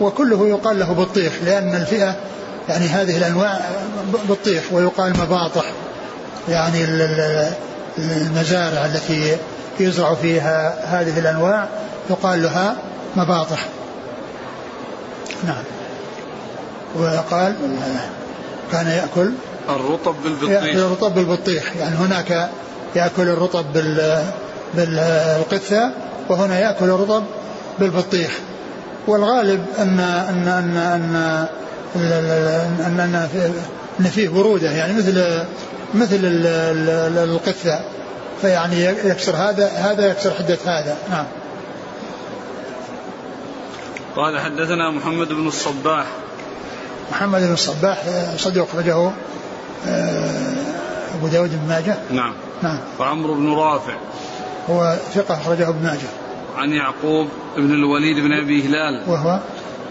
وكله يقال له بطيخ لأن الفئة يعني هذه الأنواع بطيخ ويقال مباطح. يعني المزارع التي يزرع فيها هذه الأنواع يقال لها مباطح. نعم. وقال كان يأكل الرطب بالبطيخ. يأكل الرطب بالبطيخ. يعني هناك يأكل الرطب بال بالقثة وهنا يأكل الرطب بالبطيخ. والغالب أن أن أن أن أن, أن, أن فيه برودة يعني مثل مثل القثة فيعني يكسر هذا هذا يكسر حدة هذا. نعم. قال حدثنا محمد بن الصباح. محمد بن الصباح صدوق أخرجه آه، أبو داود بن ماجه. نعم. نعم. وعمرو بن رافع. هو ثقة أخرجه ابن ماجه. عن يعقوب بن الوليد بن أبي هلال. وهو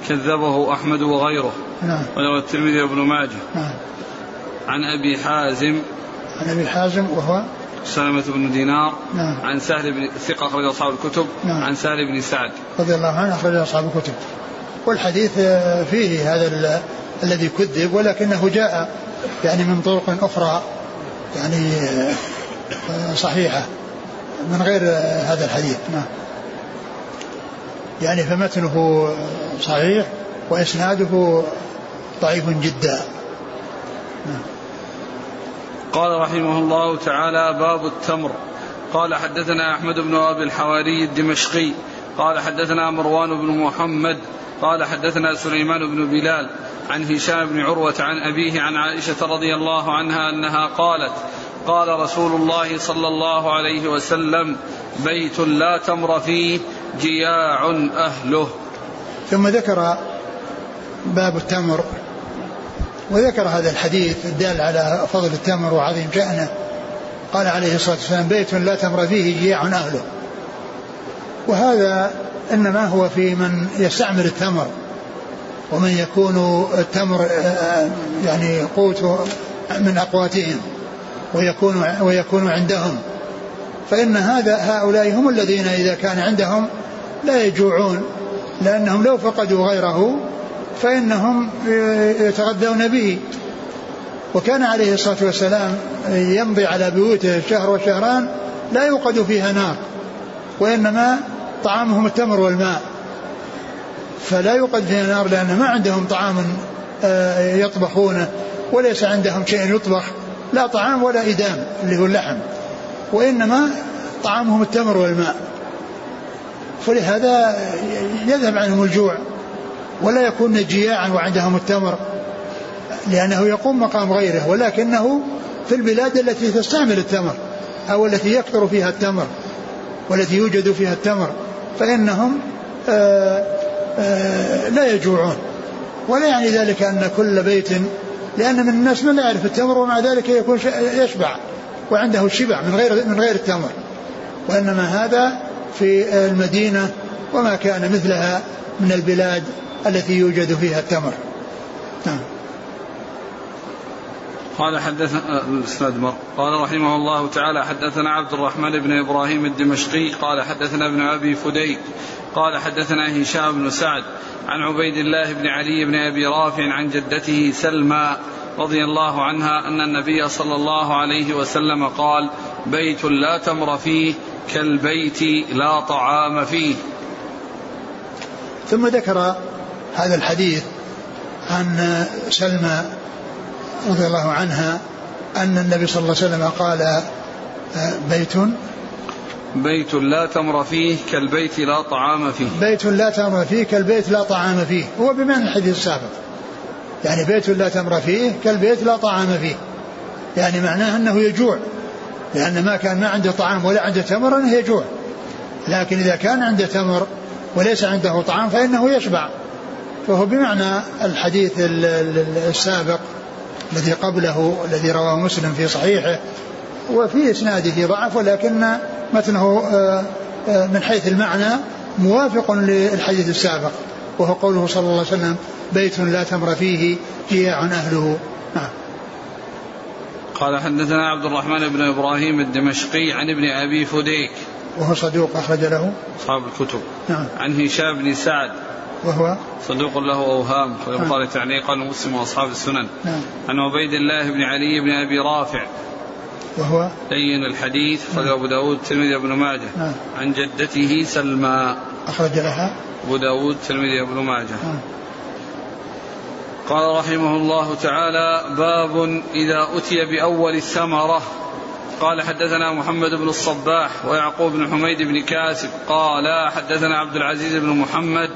كذبه أحمد وغيره. نعم. وروى الترمذي وابن ماجه. نعم. عن أبي حازم. عن أبي حازم وهو سلمة بن دينار. نعم. عن سهل بن ثقة أخرج أصحاب الكتب. نعم. عن سهل بن سعد. رضي الله عنه أخرج أصحاب الكتب. والحديث فيه هذا الذي كذب ولكنه جاء يعني من طرق أخرى يعني صحيحة من غير هذا الحديث. نعم. يعني فمتنه صحيح وإسناده ضعيف جدا. قال رحمه الله تعالى باب التمر. قال حدثنا أحمد بن أبي الحواري الدمشقي. قال حدثنا مروان بن محمد. قال حدثنا سليمان بن بلال عن هشام بن عروة عن أبيه عن عائشة رضي الله عنها أنها قالت قال رسول الله صلى الله عليه وسلم بيت لا تمر فيه جياع أهله. ثم ذكر باب التمر وذكر هذا الحديث الدال على فضل التمر وعظيم شأنه. قال عليه الصلاة والسلام بيت لا تمر فيه جياع أهله. وهذا إنما هو في من يستعمل التمر ومن يكون التمر يعني قوت من أقواتهم ويكون ويكون عندهم. فإن هذا هؤلاء هم الذين إذا كان عندهم لا يجوعون لأنهم لو فقدوا غيره فإنهم يتغذون به. وكان عليه الصلاة والسلام يمضي على بيوته شهر وشهران لا يوقد فيها نار وإنما طعامهم التمر والماء. فلا يوقد فيها نار لأن ما عندهم طعام آه، يطبخونه وليس عندهم شيء يطبخ لا طعام ولا إدام اللي هو اللحم وإنما طعامهم التمر والماء. فلهذا يذهب عنهم الجوع ولا يكون جياعا وعندهم التمر لأنه يقوم مقام غيره ولكنه في البلاد التي تستعمل التمر أو التي يكثر فيها التمر والتي يوجد فيها التمر فإنهم آه، آه، لا يجوعون. ولا يعني ذلك أن كل بيت لأن من الناس من لا يعرف التمر ومع ذلك يكون يشبع وعنده الشبع من غير من غير التمر وإنما هذا في المدينة وما كان مثلها من البلاد التي يوجد فيها التمر. نعم. قال حدثنا الاسناد مر. قال رحمه الله تعالى حدثنا عبد الرحمن بن إبراهيم الدمشقي قال حدثنا ابن أبي فديك قال حدثنا هشام بن سعد عن عبيد الله بن علي بن أبي رافع عن جدته سلمى رضي الله عنها أن النبي صلى الله عليه وسلم قال بيت لا تمر فيه كالبيت لا طعام فيه. ثم ذكر هذا الحديث عن سلمى رضي الله عنها أن النبي صلى الله عليه وسلم قال بيت. بيت لا تمر فيه كالبيت لا طعام فيه. بيت لا تمر فيه كالبيت لا طعام فيه. هو بمعنى الحديث السابق. يعني بيت لا تمر فيه كالبيت لا طعام فيه. يعني معناه أنه يجوع. لأن ما كان ما عنده طعام ولا عنده تمر أنه يجوع. لكن إذا كان عنده تمر وليس عنده طعام فإنه يشبع. فهو بمعنى الحديث السابق الذي قبله الذي رواه مسلم في صحيحه وفي إسناده ضعف ولكن متنه آه، آه، من حيث المعنى موافق للحديث السابق. وهو قوله صلى الله عليه وسلم بيت لا تمر فيه جياع أهله. نعم. قال حدثنا عبد الرحمن بن إبراهيم الدمشقي عن ابن أبي فديك. وهو صدوق أخرج له. أصحاب الكتب. نعم. عن هشام بن سعد. وهو؟ صدوق له أوهام والبخاري تعليقا ومسلم واصحاب السنن. نعم. عن عبيد الله بن علي بن أبي رافع. وهو؟ لين الحديث أخرج أبو داود الترمذي بن ماجه. نعم. عن جدته سلمى. أخرج لها. أبو داود الترمذي بن ماجه. نعم. قال رحمه الله تعالى باب إذا أتي بأول الثمرة. قال حدثنا محمد بن الصباح ويعقوب بن حميد بن كاسب. قال حدثنا عبد العزيز بن محمد.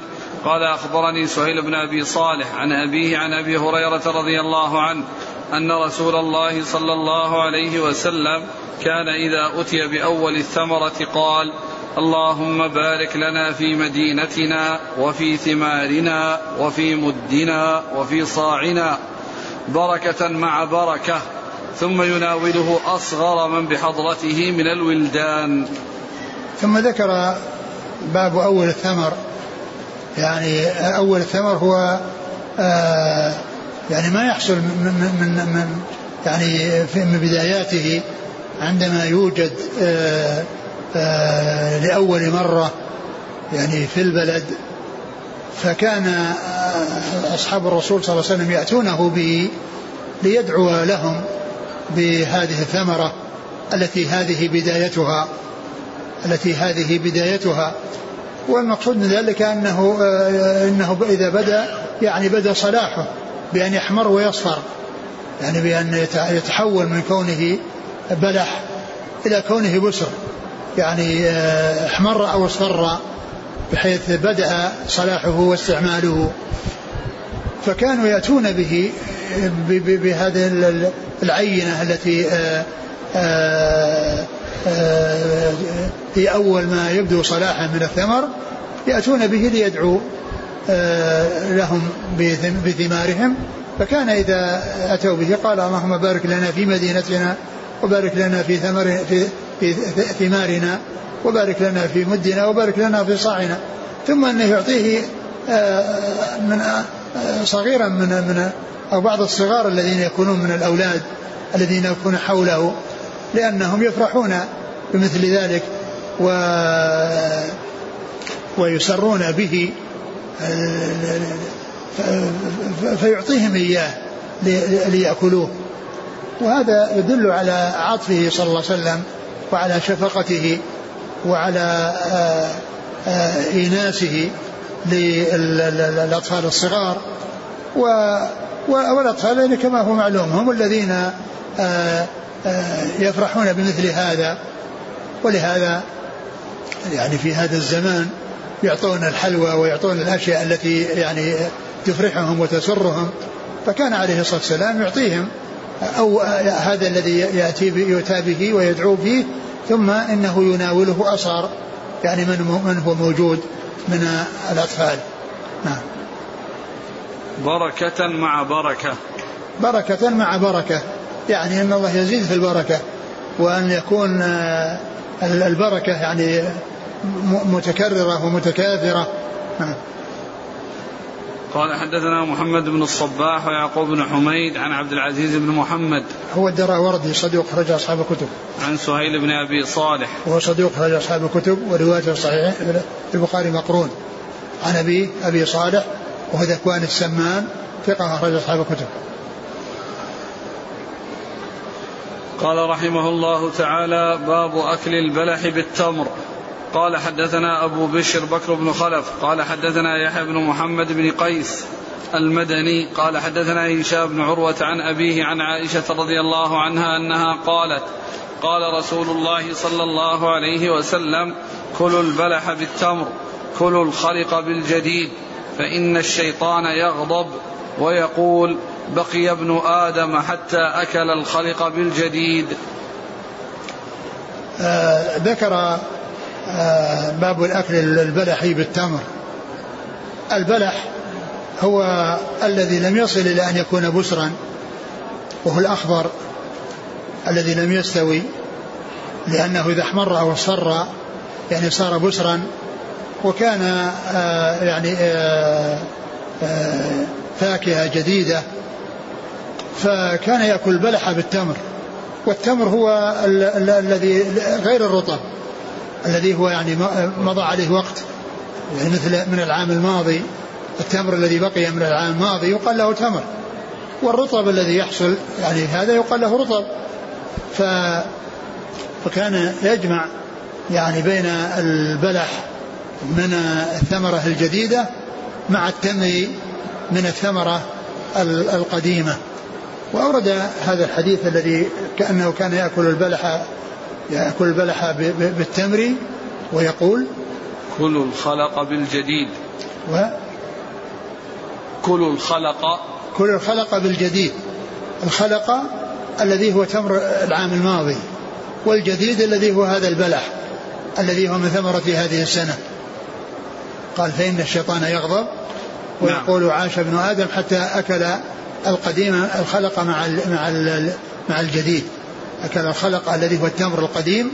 قال أخبرني سهيل بن أبي صالح عن أبيه عن أبي هريرة رضي الله عنه أن رسول الله صلى الله عليه وسلم كان إذا أتي بأول الثمرة قال اللهم بارك لنا في مدينتنا وفي ثمارنا وفي مدنا وفي صاعنا بركة مع بركة ثم يناوله أصغر من بحضرته من الولدان. ثم ذكر باب أول الثمر. يعني أول الثمر هو آه يعني ما يحصل من, من, من يعني في من بداياته عندما يوجد آه لأول مرة يعني في البلد فكان آه أصحاب الرسول صلى الله عليه وسلم يأتونه به ليدعو لهم بهذه الثمرة التي هذه بدايتها التي هذه بدايتها. والمقصود من ذلك أنه آه، أنه إذا بدأ يعني بدأ صلاحه بأن يحمر ويصفر يعني بأن يتحول من كونه بلح إلى كونه بسر. يعني آه، احمر أو اصفر بحيث بدأ صلاحه واستعماله. فكانوا يأتون به بهذه العينة التي آه، في أول ما يبدو صلاحا من الثمر يأتون به ليدعوا آه، لهم بثمارهم. فكان إذا أتوا به قال اللهم بارك لنا في مدينتنا وبارك لنا في ثمر في, في ثمارنا وبارك لنا في مدنا وبارك لنا في صاعنا. ثم أنه يعطيه آه، من آه، صغيرا من من أو بعض الصغار الذين يكونون من الأولاد الذين يكون حوله لأنهم يفرحون بمثل ذلك و ويسرون به فيعطيهم إياه ليأكلوه. وهذا يدل على عطفه صلى الله عليه وسلم وعلى شفقته وعلى آه، آه، إيناسه للأطفال الصغار. والأطفال كما هو معلوم هم الذين آه، يفرحون بمثل هذا. ولهذا يعني في هذا الزمان يعطون الحلوى ويعطون الأشياء التي يعني تفرحهم وتسرهم. فكان عليه الصلاة والسلام يعطيهم. أو هذا الذي يأتي يؤتى به ويدعو فيه ثم إنه يناوله أصغر يعني من من هو موجود من الأطفال. نعم. بركة مع بركة. بركة مع بركة. يعني أن الله يزيد في البركة وأن يكون البركة يعني متكررة ومتكاثرة. نعم. قال حدثنا محمد بن الصباح ويعقوب بن حميد عن عبد العزيز بن محمد هو الدراوردي صدوق خرج أصحاب الكتب. عن سهيل بن أبي صالح. وهو صدوق خرج أصحاب الكتب وروايته صحيح البخاري مقرون. عن أبي أبي صالح وهو ذكوان السمان ثقة أخرج أصحاب الكتب. قال رحمه الله تعالى باب أكل البلح بالتمر. قال حدثنا أبو بشر بكر بن خلف قال حدثنا يحيى بن محمد بن قيس المدني قال حدثنا هشام بن عروة عن أبيه عن عائشة رضي الله عنها أنها قالت قال رسول الله صلى الله عليه وسلم كلوا البلح بالتمر كلوا الخلق بالجديد فإن الشيطان يغضب ويقول بقي ابن آدم حتى أكل الخلق بالجديد. آه ذكر باب الأكل البلح بالتمر. البلح هو الذي لم يصل إلى أن يكون بسرا وهو الأخضر الذي لم يستوي لأنه إذا احمر أو اصفر يعني صار بسرا وكان آه يعني آه آه فاكهة جديدة فكان يأكل البلح بالتمر. والتمر هو الذي غير الرطب. الذي هو يعني مضى عليه وقت يعني مثل من العام الماضي التمر الذي بقي من العام الماضي يقال له تمر والرطب الذي يحصل يعني هذا يقال له رطب. ف فكان يجمع يعني بين البلح من الثمرة الجديدة مع التمر من الثمرة القديمة. وأورد هذا الحديث الذي كأنه كان يأكل البلح يأكل البلح بالتمر ويقول كلوا الخلق بالجديد. و كلوا الخلق. كلوا الخلق بالجديد. الخلق الذي هو تمر العام الماضي والجديد الذي هو هذا البلح الذي هو من ثمرة هذه السنة. قال فإن الشيطان يغضب ويقول نعم. عاش ابن آدم حتى أكل القديم الخلق مع مع مع الجديد. أكل الخلق الذي هو التمر القديم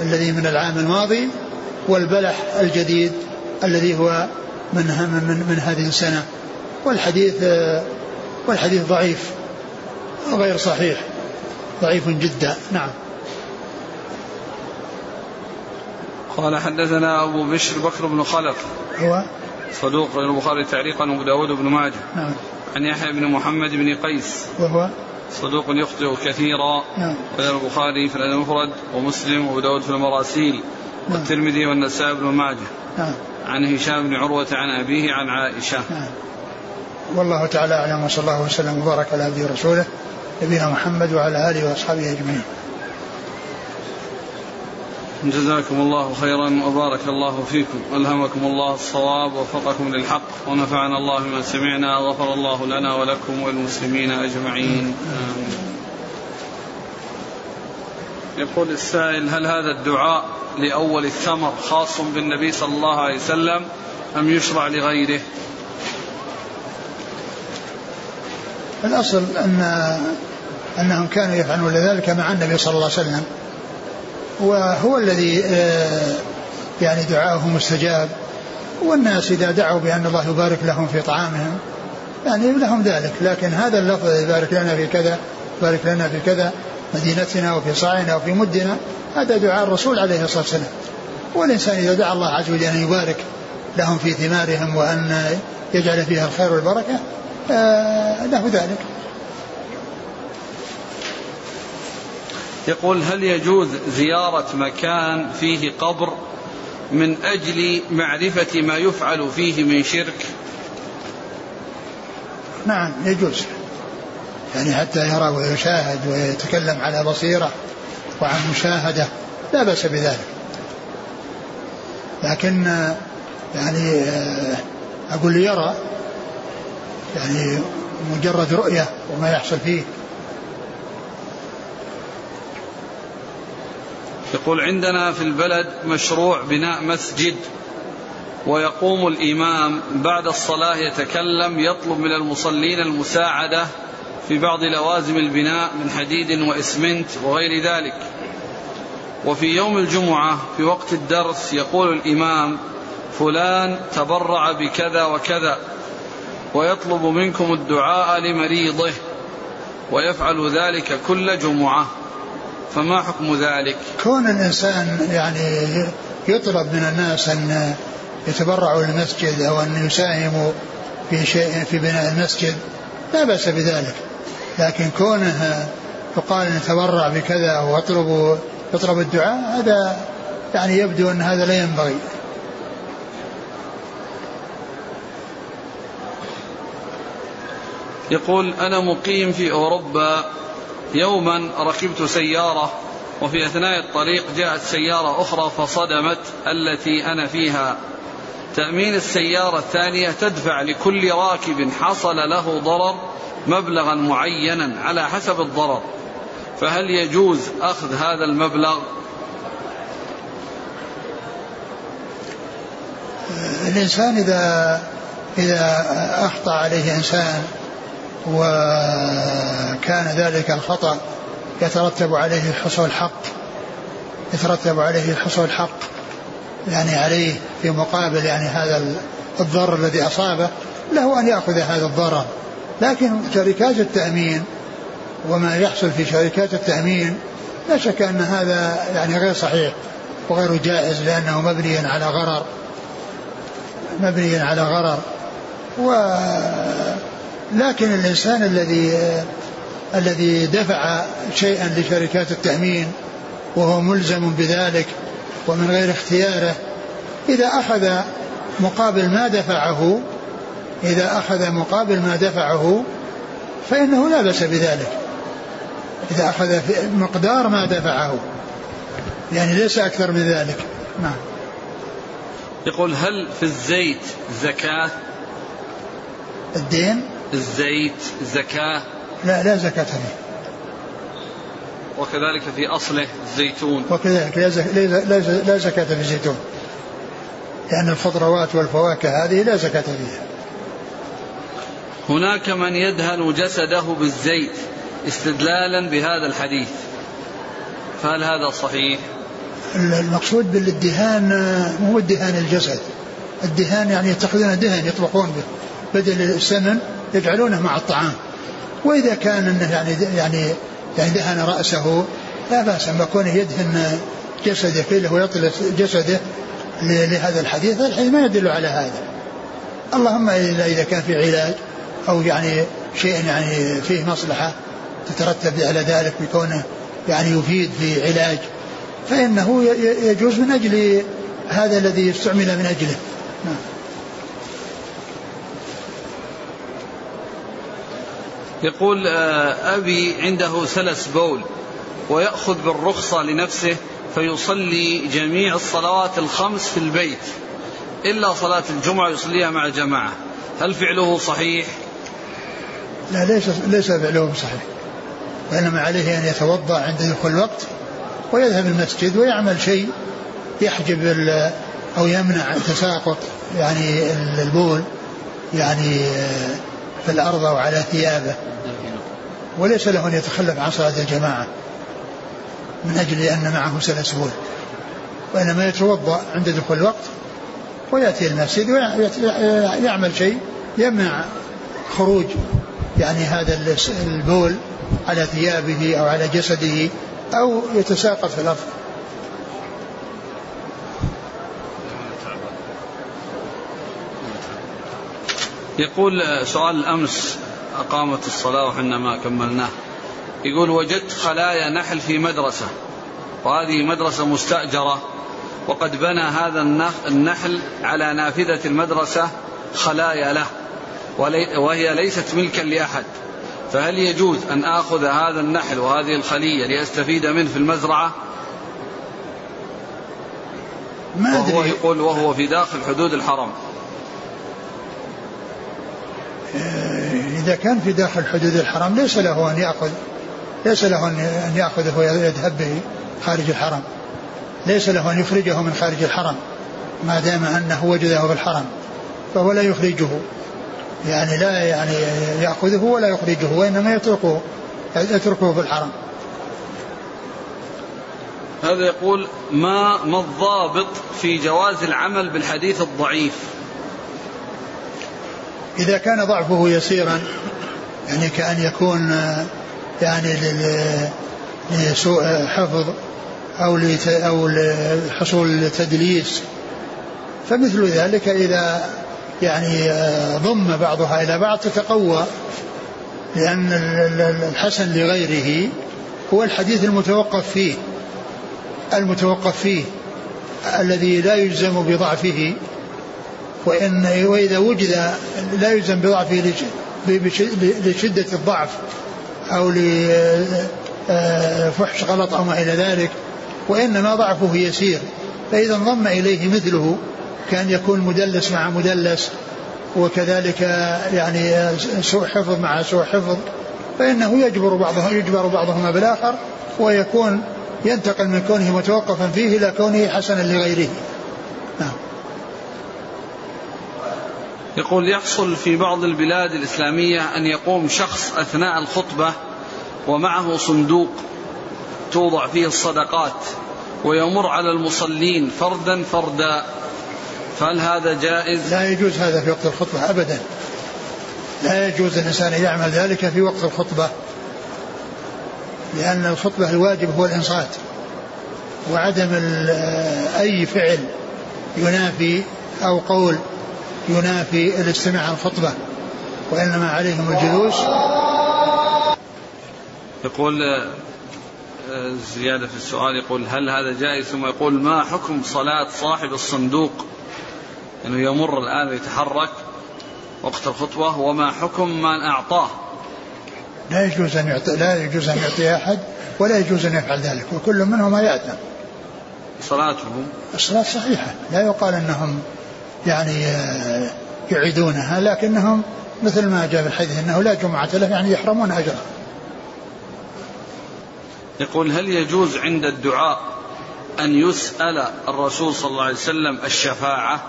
الذي من العام الماضي والبلح الجديد الذي هو من من من هذه السنة. والحديث والحديث ضعيف غير صحيح ضعيف جدا. نعم. قال حدثنا أبو بشر بكر بن خلف. هو؟ صدوق البخاري تعليقا وأبو داود بن ماجه. نعم. عن يحيى بن محمد بن قيس. وهو؟ صدوق يخطئ كثيرا. نعم. البخاري في المفرد ومسلم وأبو داود في المراسيل نعم. والترمذي والنسائي بن ماجه. نعم. عن هشام بن عروة عن أبيه عن عائشة. نعم. والله تعالى أعلم وصلى الله وسلم وبارك على عبده ورسوله نبينا محمد وعلى آله وأصحابه أجمعين. جزاكم الله خيرا وبارك الله فيكم. ألهمكم الله الصواب ووفقكم للحق ونفعنا الله بما سمعنا غفر الله لنا ولكم وللمسلمين أجمعين. آمين. يقول السائل هل هذا الدعاء لأول الثمر خاص بالنبي صلى الله عليه وسلم أم يشرع لغيره؟ الأصل أن أنهم كانوا يفعلون ذلك مع النبي صلى الله عليه وسلم. وهو الذي آه، يعني دعاؤه مستجاب. والناس إذا دعوا بأن الله يبارك لهم في طعامهم يعني لهم ذلك. لكن هذا اللفظ يبارك لنا في كذا بارك لنا في كذا مدينتنا وفي صاعنا وفي مدنا هذا دعاء الرسول عليه الصلاة والسلام. والإنسان إذا دعا الله عز وجل أن يبارك لهم في ثمارهم وأن يجعل فيها الخير والبركة آه، له ذلك. يقول هل يجوز زيارة مكان فيه قبر من أجل معرفة ما يفعل فيه من شرك؟ نعم يجوز. يعني حتى يرى ويشاهد ويتكلم على بصيرة وعن مشاهدة لا بأس بذلك. لكن يعني أقول يرى يعني مجرد رؤية وما يحصل فيه يقول عندنا في البلد مشروع بناء مسجد ويقوم الإمام بعد الصلاة يتكلم يطلب من المصلين المساعدة في بعض لوازم البناء من حديد وإسمنت وغير ذلك. وفي يوم الجمعة في وقت الدرس يقول الإمام فلان تبرع بكذا وكذا ويطلب منكم الدعاء لمريضه ويفعل ذلك كل جمعة. فما حكم ذلك؟ كون الإنسان يعني يطلب من الناس أن يتبرعوا للمسجد أو أن يساهموا في شيء في بناء المسجد لا بأس بذلك. لكن كونه يقال نتبرع بكذا واطلب يطلب الدعاء هذا يعني يبدو أن هذا لا ينبغي. يقول أنا مقيم في أوروبا يوما ركبت سيارة وفي أثناء الطريق جاءت سيارة أخرى فصدمت التي أنا فيها. تأمين السيارة الثانية تدفع لكل راكب حصل له ضرر مبلغا معينا على حسب الضرر. فهل يجوز أخذ هذا المبلغ؟ الإنسان إذا إذا أخطأ عليه إنسان وكان ذلك الخطأ يترتب عليه حصول الحق يترتب عليه حصول الحق يعني عليه في مقابل يعني هذا الضرر الذي أصابه له أن يأخذ هذا الضرر. لكن شركات التأمين وما يحصل في شركات التأمين لا شك أن هذا يعني غير صحيح وغير جائز لأنه مبني على غرر مبني على غرر. و لكن الإنسان الذي الذي دفع شيئا لشركات التأمين وهو ملزم بذلك ومن غير اختياره إذا أخذ مقابل ما دفعه إذا أخذ مقابل ما دفعه فإنه لا بأس بذلك. إذا أخذ مقدار ما دفعه يعني ليس أكثر من ذلك. نعم. يقول هل في الزيت زكاة؟ الدين؟ الزيت زكاة لا لا زكاة فيه وكذلك في أصله الزيتون. وكذلك لا زكاة في الزيتون. لأن الخضروات والفواكه هذه لا زكاة فيها. هناك من يدهن جسده بالزيت استدلالا بهذا الحديث. فهل هذا صحيح؟ المقصود بالادهان مو ادهان الجسد. الدهان يعني يتخذون دهن يطبخون به. بدل السمن يجعلونه مع الطعام. وإذا كان إنه يعني يعني يعني دهن رأسه لا بأس اما كونه يدهن جسده كله ويطلق جسده لهذا الحديث. الحديث ما يدل على هذا. اللهم إلا إذا كان في علاج أو يعني شيء يعني فيه مصلحة تترتب على ذلك بكونه يعني يفيد في علاج فإنه يجوز من أجل هذا الذي يستعمل من أجله. نعم. يقول آه، أبي عنده سلس بول ويأخذ بالرخصة لنفسه فيصلي جميع الصلوات الخمس في البيت إلا صلاة الجمعة يصليها مع الجماعة هل فعله صحيح؟ لا ليس ليس فعله صحيح وإنما عليه أن يتوضأ عند دخول الوقت ويذهب المسجد ويعمل شيء يحجب أو يمنع تساقط يعني البول يعني في الأرض أو على ثيابه. وليس له أن يتخلف عن صلاة الجماعة من أجل أن معه سلس بول وإنما يتوضأ عند دخول الوقت ويأتي المسجد ويعمل شيء يمنع خروج يعني هذا البول على ثيابه أو على جسده أو يتساقط في الأرض. يقول سؤال الأمس أقامت الصلاة وحنا ما كملناه. يقول وجدت خلايا نحل في مدرسة وهذه مدرسة مستأجرة وقد بنى هذا النحل على نافذة المدرسة خلايا له وهي ليست ملكا لأحد. فهل يجوز أن آخذ هذا النحل وهذه الخلية لأستفيد منه في المزرعة؟ ما أدري. وهو يقول وهو في داخل حدود الحرم. آه، إذا كان في داخل حدود الحرم ليس له أن يأخذ ليس له أن يأخذه ويذهب به خارج الحرم. ليس له أن يخرجه من خارج الحرم ما دام أنه وجده في الحرم فهو لا يخرجه. يعني لا يعني يأخذه ولا يخرجه وإنما يتركه يتركه في الحرم. هذا يقول ما ما الضابط في جواز العمل بالحديث الضعيف؟ إذا كان ضعفه يسيرا يعني كأن يكون يعني لسوء حفظ أو أو لحصول تدليس. فمثل ذلك إذا يعني ضم بعضها إلى بعض تتقوى لأن الحسن لغيره هو الحديث المتوقف فيه المتوقف فيه الذي لا يجزم بضعفه. وإن وإذا وجد لا يجزم بضعفه لشدة الضعف أو لفحش غلط أو ما إلى ذلك وإنما ضعفه يسير. فإذا انضم إليه مثله كأن يكون مدلس مع مدلس وكذلك يعني سوء حفظ مع سوء حفظ فإنه يجبر بعضه يجبر بعضهما بالآخر ويكون ينتقل من كونه متوقفا فيه إلى كونه حسنا لغيره. يقول يحصل في بعض البلاد الإسلامية أن يقوم شخص أثناء الخطبة ومعه صندوق توضع فيه الصدقات ويمر على المصلين فردا فردا فهل هذا جائز؟ لا يجوز هذا في وقت الخطبة أبدا لا يجوز الإنسان أن يعمل ذلك في وقت الخطبة لأن الخطبة الواجب هو الإنصات وعدم أي فعل ينافي أو قول ينافي الاستماع عن الخطبة وإنما عليهم الجلوس. يقول آه، زيادة في السؤال يقول هل هذا جائز؟ ثم يقول ما حكم صلاة صاحب الصندوق؟ أنه يمر الآن ويتحرك وقت الخطبة وما حكم من أعطاه؟ لا يجوز أن يعطي لا يجوز أن يعطي أحد ولا يجوز أن يفعل ذلك وكل منهما يأثم صلاتهم؟ الصلاة صحيحة لا يقال أنهم يعني آه، يعيدونها لكنهم مثل ما جاء في الحديث أنه لا جمعة له يعني يحرمون أجره يقول هل يجوز عند الدعاء أن يسأل الرسول صلى الله عليه وسلم الشفاعة؟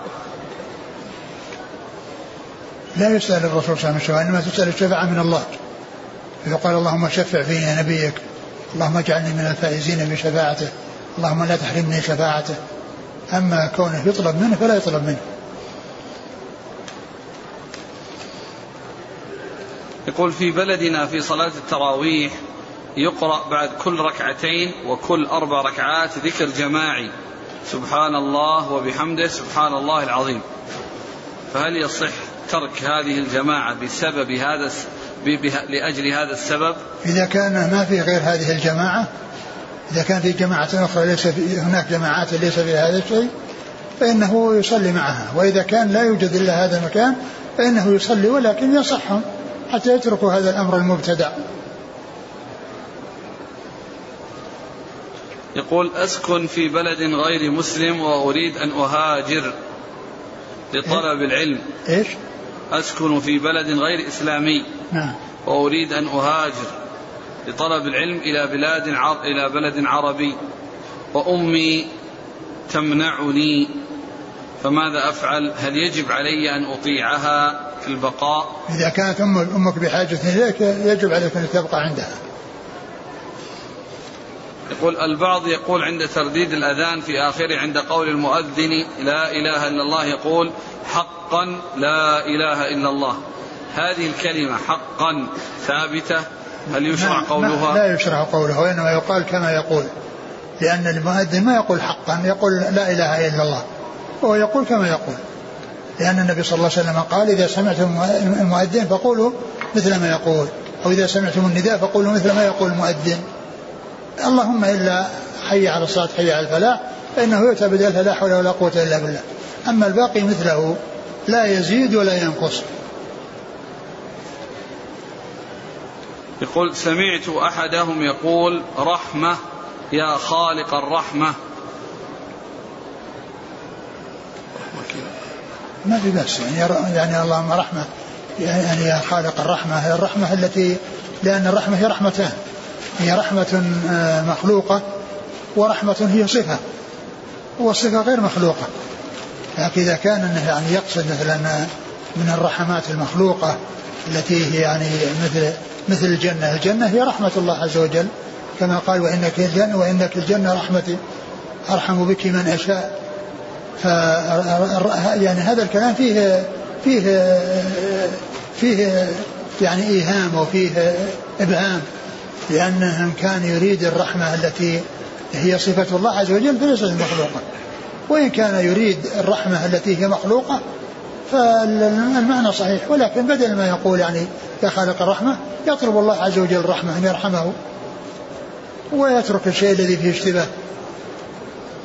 لا يسأل الرسول صلى الله عليه وسلم إنما تسأل الشفاعة من الله. يقال اللهم شفع فينا نبيك اللهم اجعلني من الفائزين بشفاعته اللهم لا تحرمني شفاعته. أما كونه يطلب منه فلا يطلب منه. يقول في بلدنا في صلاة التراويح يقرأ بعد كل ركعتين وكل أربع ركعات ذكر جماعي. سبحان الله وبحمده سبحان الله العظيم. فهل يصح ترك هذه الجماعة بسبب هذا لأجل هذا السبب؟ إذا كان ما في غير هذه الجماعة إذا كان في جماعة أخرى ليس في هناك جماعات ليس فيها هذا الشيء فإنه يصلي معها. وإذا كان لا يوجد إلا هذا المكان فإنه يصلي ولكن يصحهم. حتى يتركوا هذا الأمر المبتدع. يقول أسكن في بلد غير مسلم وأريد أن أهاجر لطلب العلم. إيش؟ أسكن في بلد غير إسلامي نعم. وأريد أن أهاجر لطلب العلم إلى بلاد إلى بلد عربي. وأمي تمنعني فماذا أفعل؟ هل يجب علي أن أطيعها في البقاء؟ إذا كانت أمك بحاجة إليك يجب عليك أن تبقى عندها. يقول البعض يقول عند ترديد الأذان في آخره عند قول المؤذن لا إله إلا الله يقول حقا لا إله إلا الله. هذه الكلمة حقا ثابتة؟ هل يشرع قولها؟ لا يشرع قولها وإنما يقال كما يقول. لأن المؤذن ما يقول حقا يقول لا إله إلا الله. هو يقول كما يقول. لأن النبي صلى الله عليه وسلم قال إذا سمعتم المؤذن فقولوا مثل ما يقول أو إذا سمعتم النداء فقولوا مثل ما يقول المؤذن. اللهم إلا حي على الصلاة حي على الفلاح فإنه يؤتى بدلها لا حول ولا قوة إلا بالله. أما الباقي مثله لا يزيد ولا ينقص. يقول سمعت أحدهم يقول رحمة يا خالق الرحمة. ما في بأس. يعني يعني اللهم رحمة. يعني يا خالق الرحمة الرحمة التي لأن الرحمة هي رحمتان هي رحمة آه، مخلوقة ورحمة هي صفة. والصفة غير مخلوقة. لكن إذا كان أنه يعني يقصد مثلا من الرحمات المخلوقة التي هي يعني مثل مثل الجنة. الجنة هي رحمة الله عز وجل. كما قال وإنك الجنة وإنك الجنة رحمتي. أرحم بك من أشاء. ف يعني هذا الكلام فيه فيه فيه يعني إيهام وفيه إبهام لأنه كان يريد الرحمة التي هي صفة الله عز وجل فليست مخلوقة. وإن كان يريد الرحمة التي هي مخلوقة فالمعنى صحيح. ولكن بدل ما يقول يعني يا خالق الرحمة يطلب الله عز وجل الرحمة أن يرحمه ويترك الشيء الذي فيه اشتباه.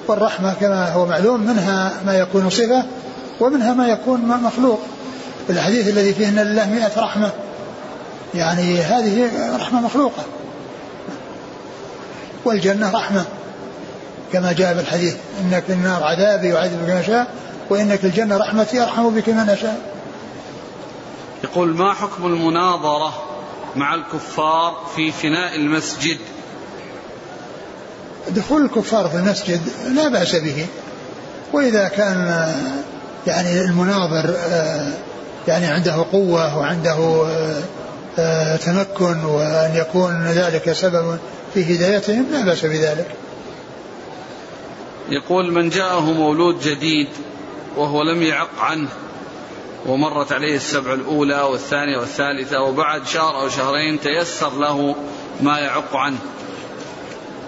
والرحمة كما هو معلوم منها ما يكون صفة ومنها ما يكون مخلوق. الحديث الذي فيه أن لله مئة رحمة يعني هذه رحمة مخلوقة. والجنة رحمة كما جاء في الحديث إنك النار عذابي يعذب بك شاء وإنك الجنة رحمتي أرحم بك من أشاء. يقول ما حكم المناظرة مع الكفار في فناء المسجد؟ دخول الكفار في المسجد لا بأس به. وإذا كان يعني المناظر يعني عنده قوة وعنده تمكن وأن يكون ذلك سبب في هدايتهم لا بأس بذلك. يقول من جاءه مولود جديد وهو لم يعق عنه ومرت عليه السبع الأولى والثانية والثالثة وبعد شهر أو شهرين تيسر له ما يعق عنه.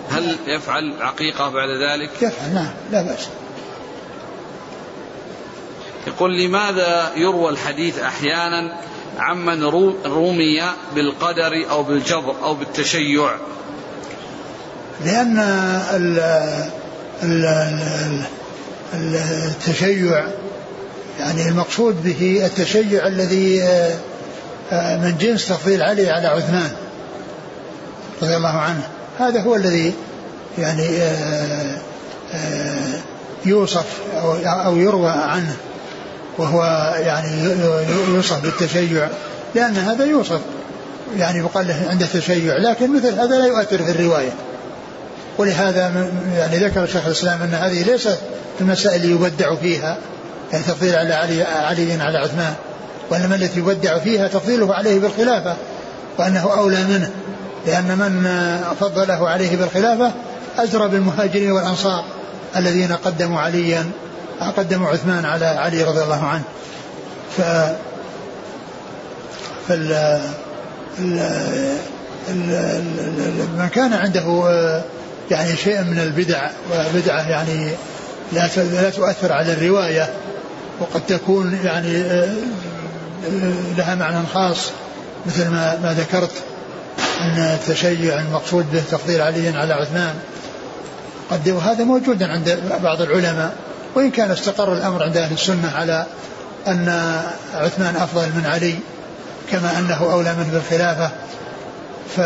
هل يفعل عقيقة بعد ذلك؟ يفعل نعم لا بأس. يقول لماذا يروى الحديث أحيانا عمن رمي بالقدر أو بالجبر أو بالتشيع؟ لأن ال ال ال التشيع يعني المقصود به التشيع الذي من جنس تفضيل علي على عثمان رضي الله عنه. هذا هو الذي يعني يوصف أو يروى عنه. وهو يعني يوصف بالتشيع. لأن هذا يوصف يعني يقال له عنده تشيع لكن مثل هذا لا يؤثر في الرواية. ولهذا يعني ذكر شيخ الإسلام أن هذه ليست المسائل اللي يبدع فيها يعني تفضيل على علي, علي على عثمان وإنما التي يبدع فيها تفضيله عليه بالخلافة وأنه أولى منه. لأن من فضله عليه بالخلافة أجرى بالمهاجرين والأنصار الذين قدموا عليا قدموا عثمان على علي رضي الله عنه. ف فال ال... ال... من كان عنده يعني شيء من البدع وبدعة يعني لا لا تؤثر على الرواية وقد تكون يعني لها معنى خاص مثل ما ما ذكرت. أن التشيع المقصود به تفضيل علي على عثمان. قد وهذا موجود عند بعض العلماء وإن كان استقر الأمر عند أهل السنة على أن عثمان أفضل من علي كما أنه أولى منه بالخلافة. ف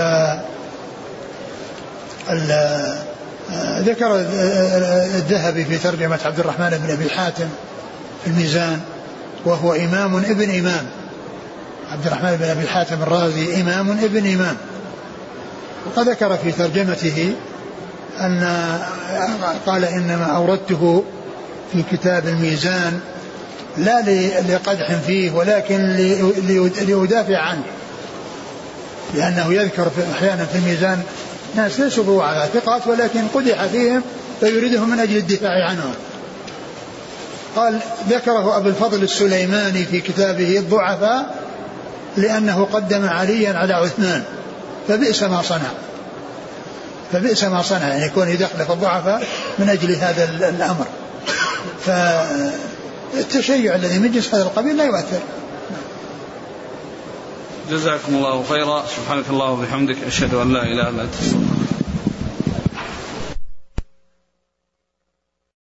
ذكر الذهبي في ترجمة عبد الرحمن بن أبي حاتم في الميزان وهو إمام ابن إمام. عبد الرحمن بن أبي حاتم الرازي إمام ابن إمام. وقد ذكر في ترجمته أن قال إنما أوردته في كتاب الميزان لا لقدح فيه ولكن ليدافع عنه. لأنه يذكر في أحيانا في الميزان ناس ليسوا بوعاء ثقات ولكن قدح فيهم فيريدهم من أجل الدفاع عنهم. قال ذكره أبو الفضل السليماني في كتابه الضعفاء لأنه قدم عليا على عثمان. فبئس ما صنع. فبئس ما صنع. يعني يكون يدخل في الضعفاء من أجل هذا الأمر. فالتشيع الذي من جنس هذا القبيل لا يؤثر. جزاكم الله خيرا. سبحانك اللهم وبحمدك أشهد أن لا إله إلا أنت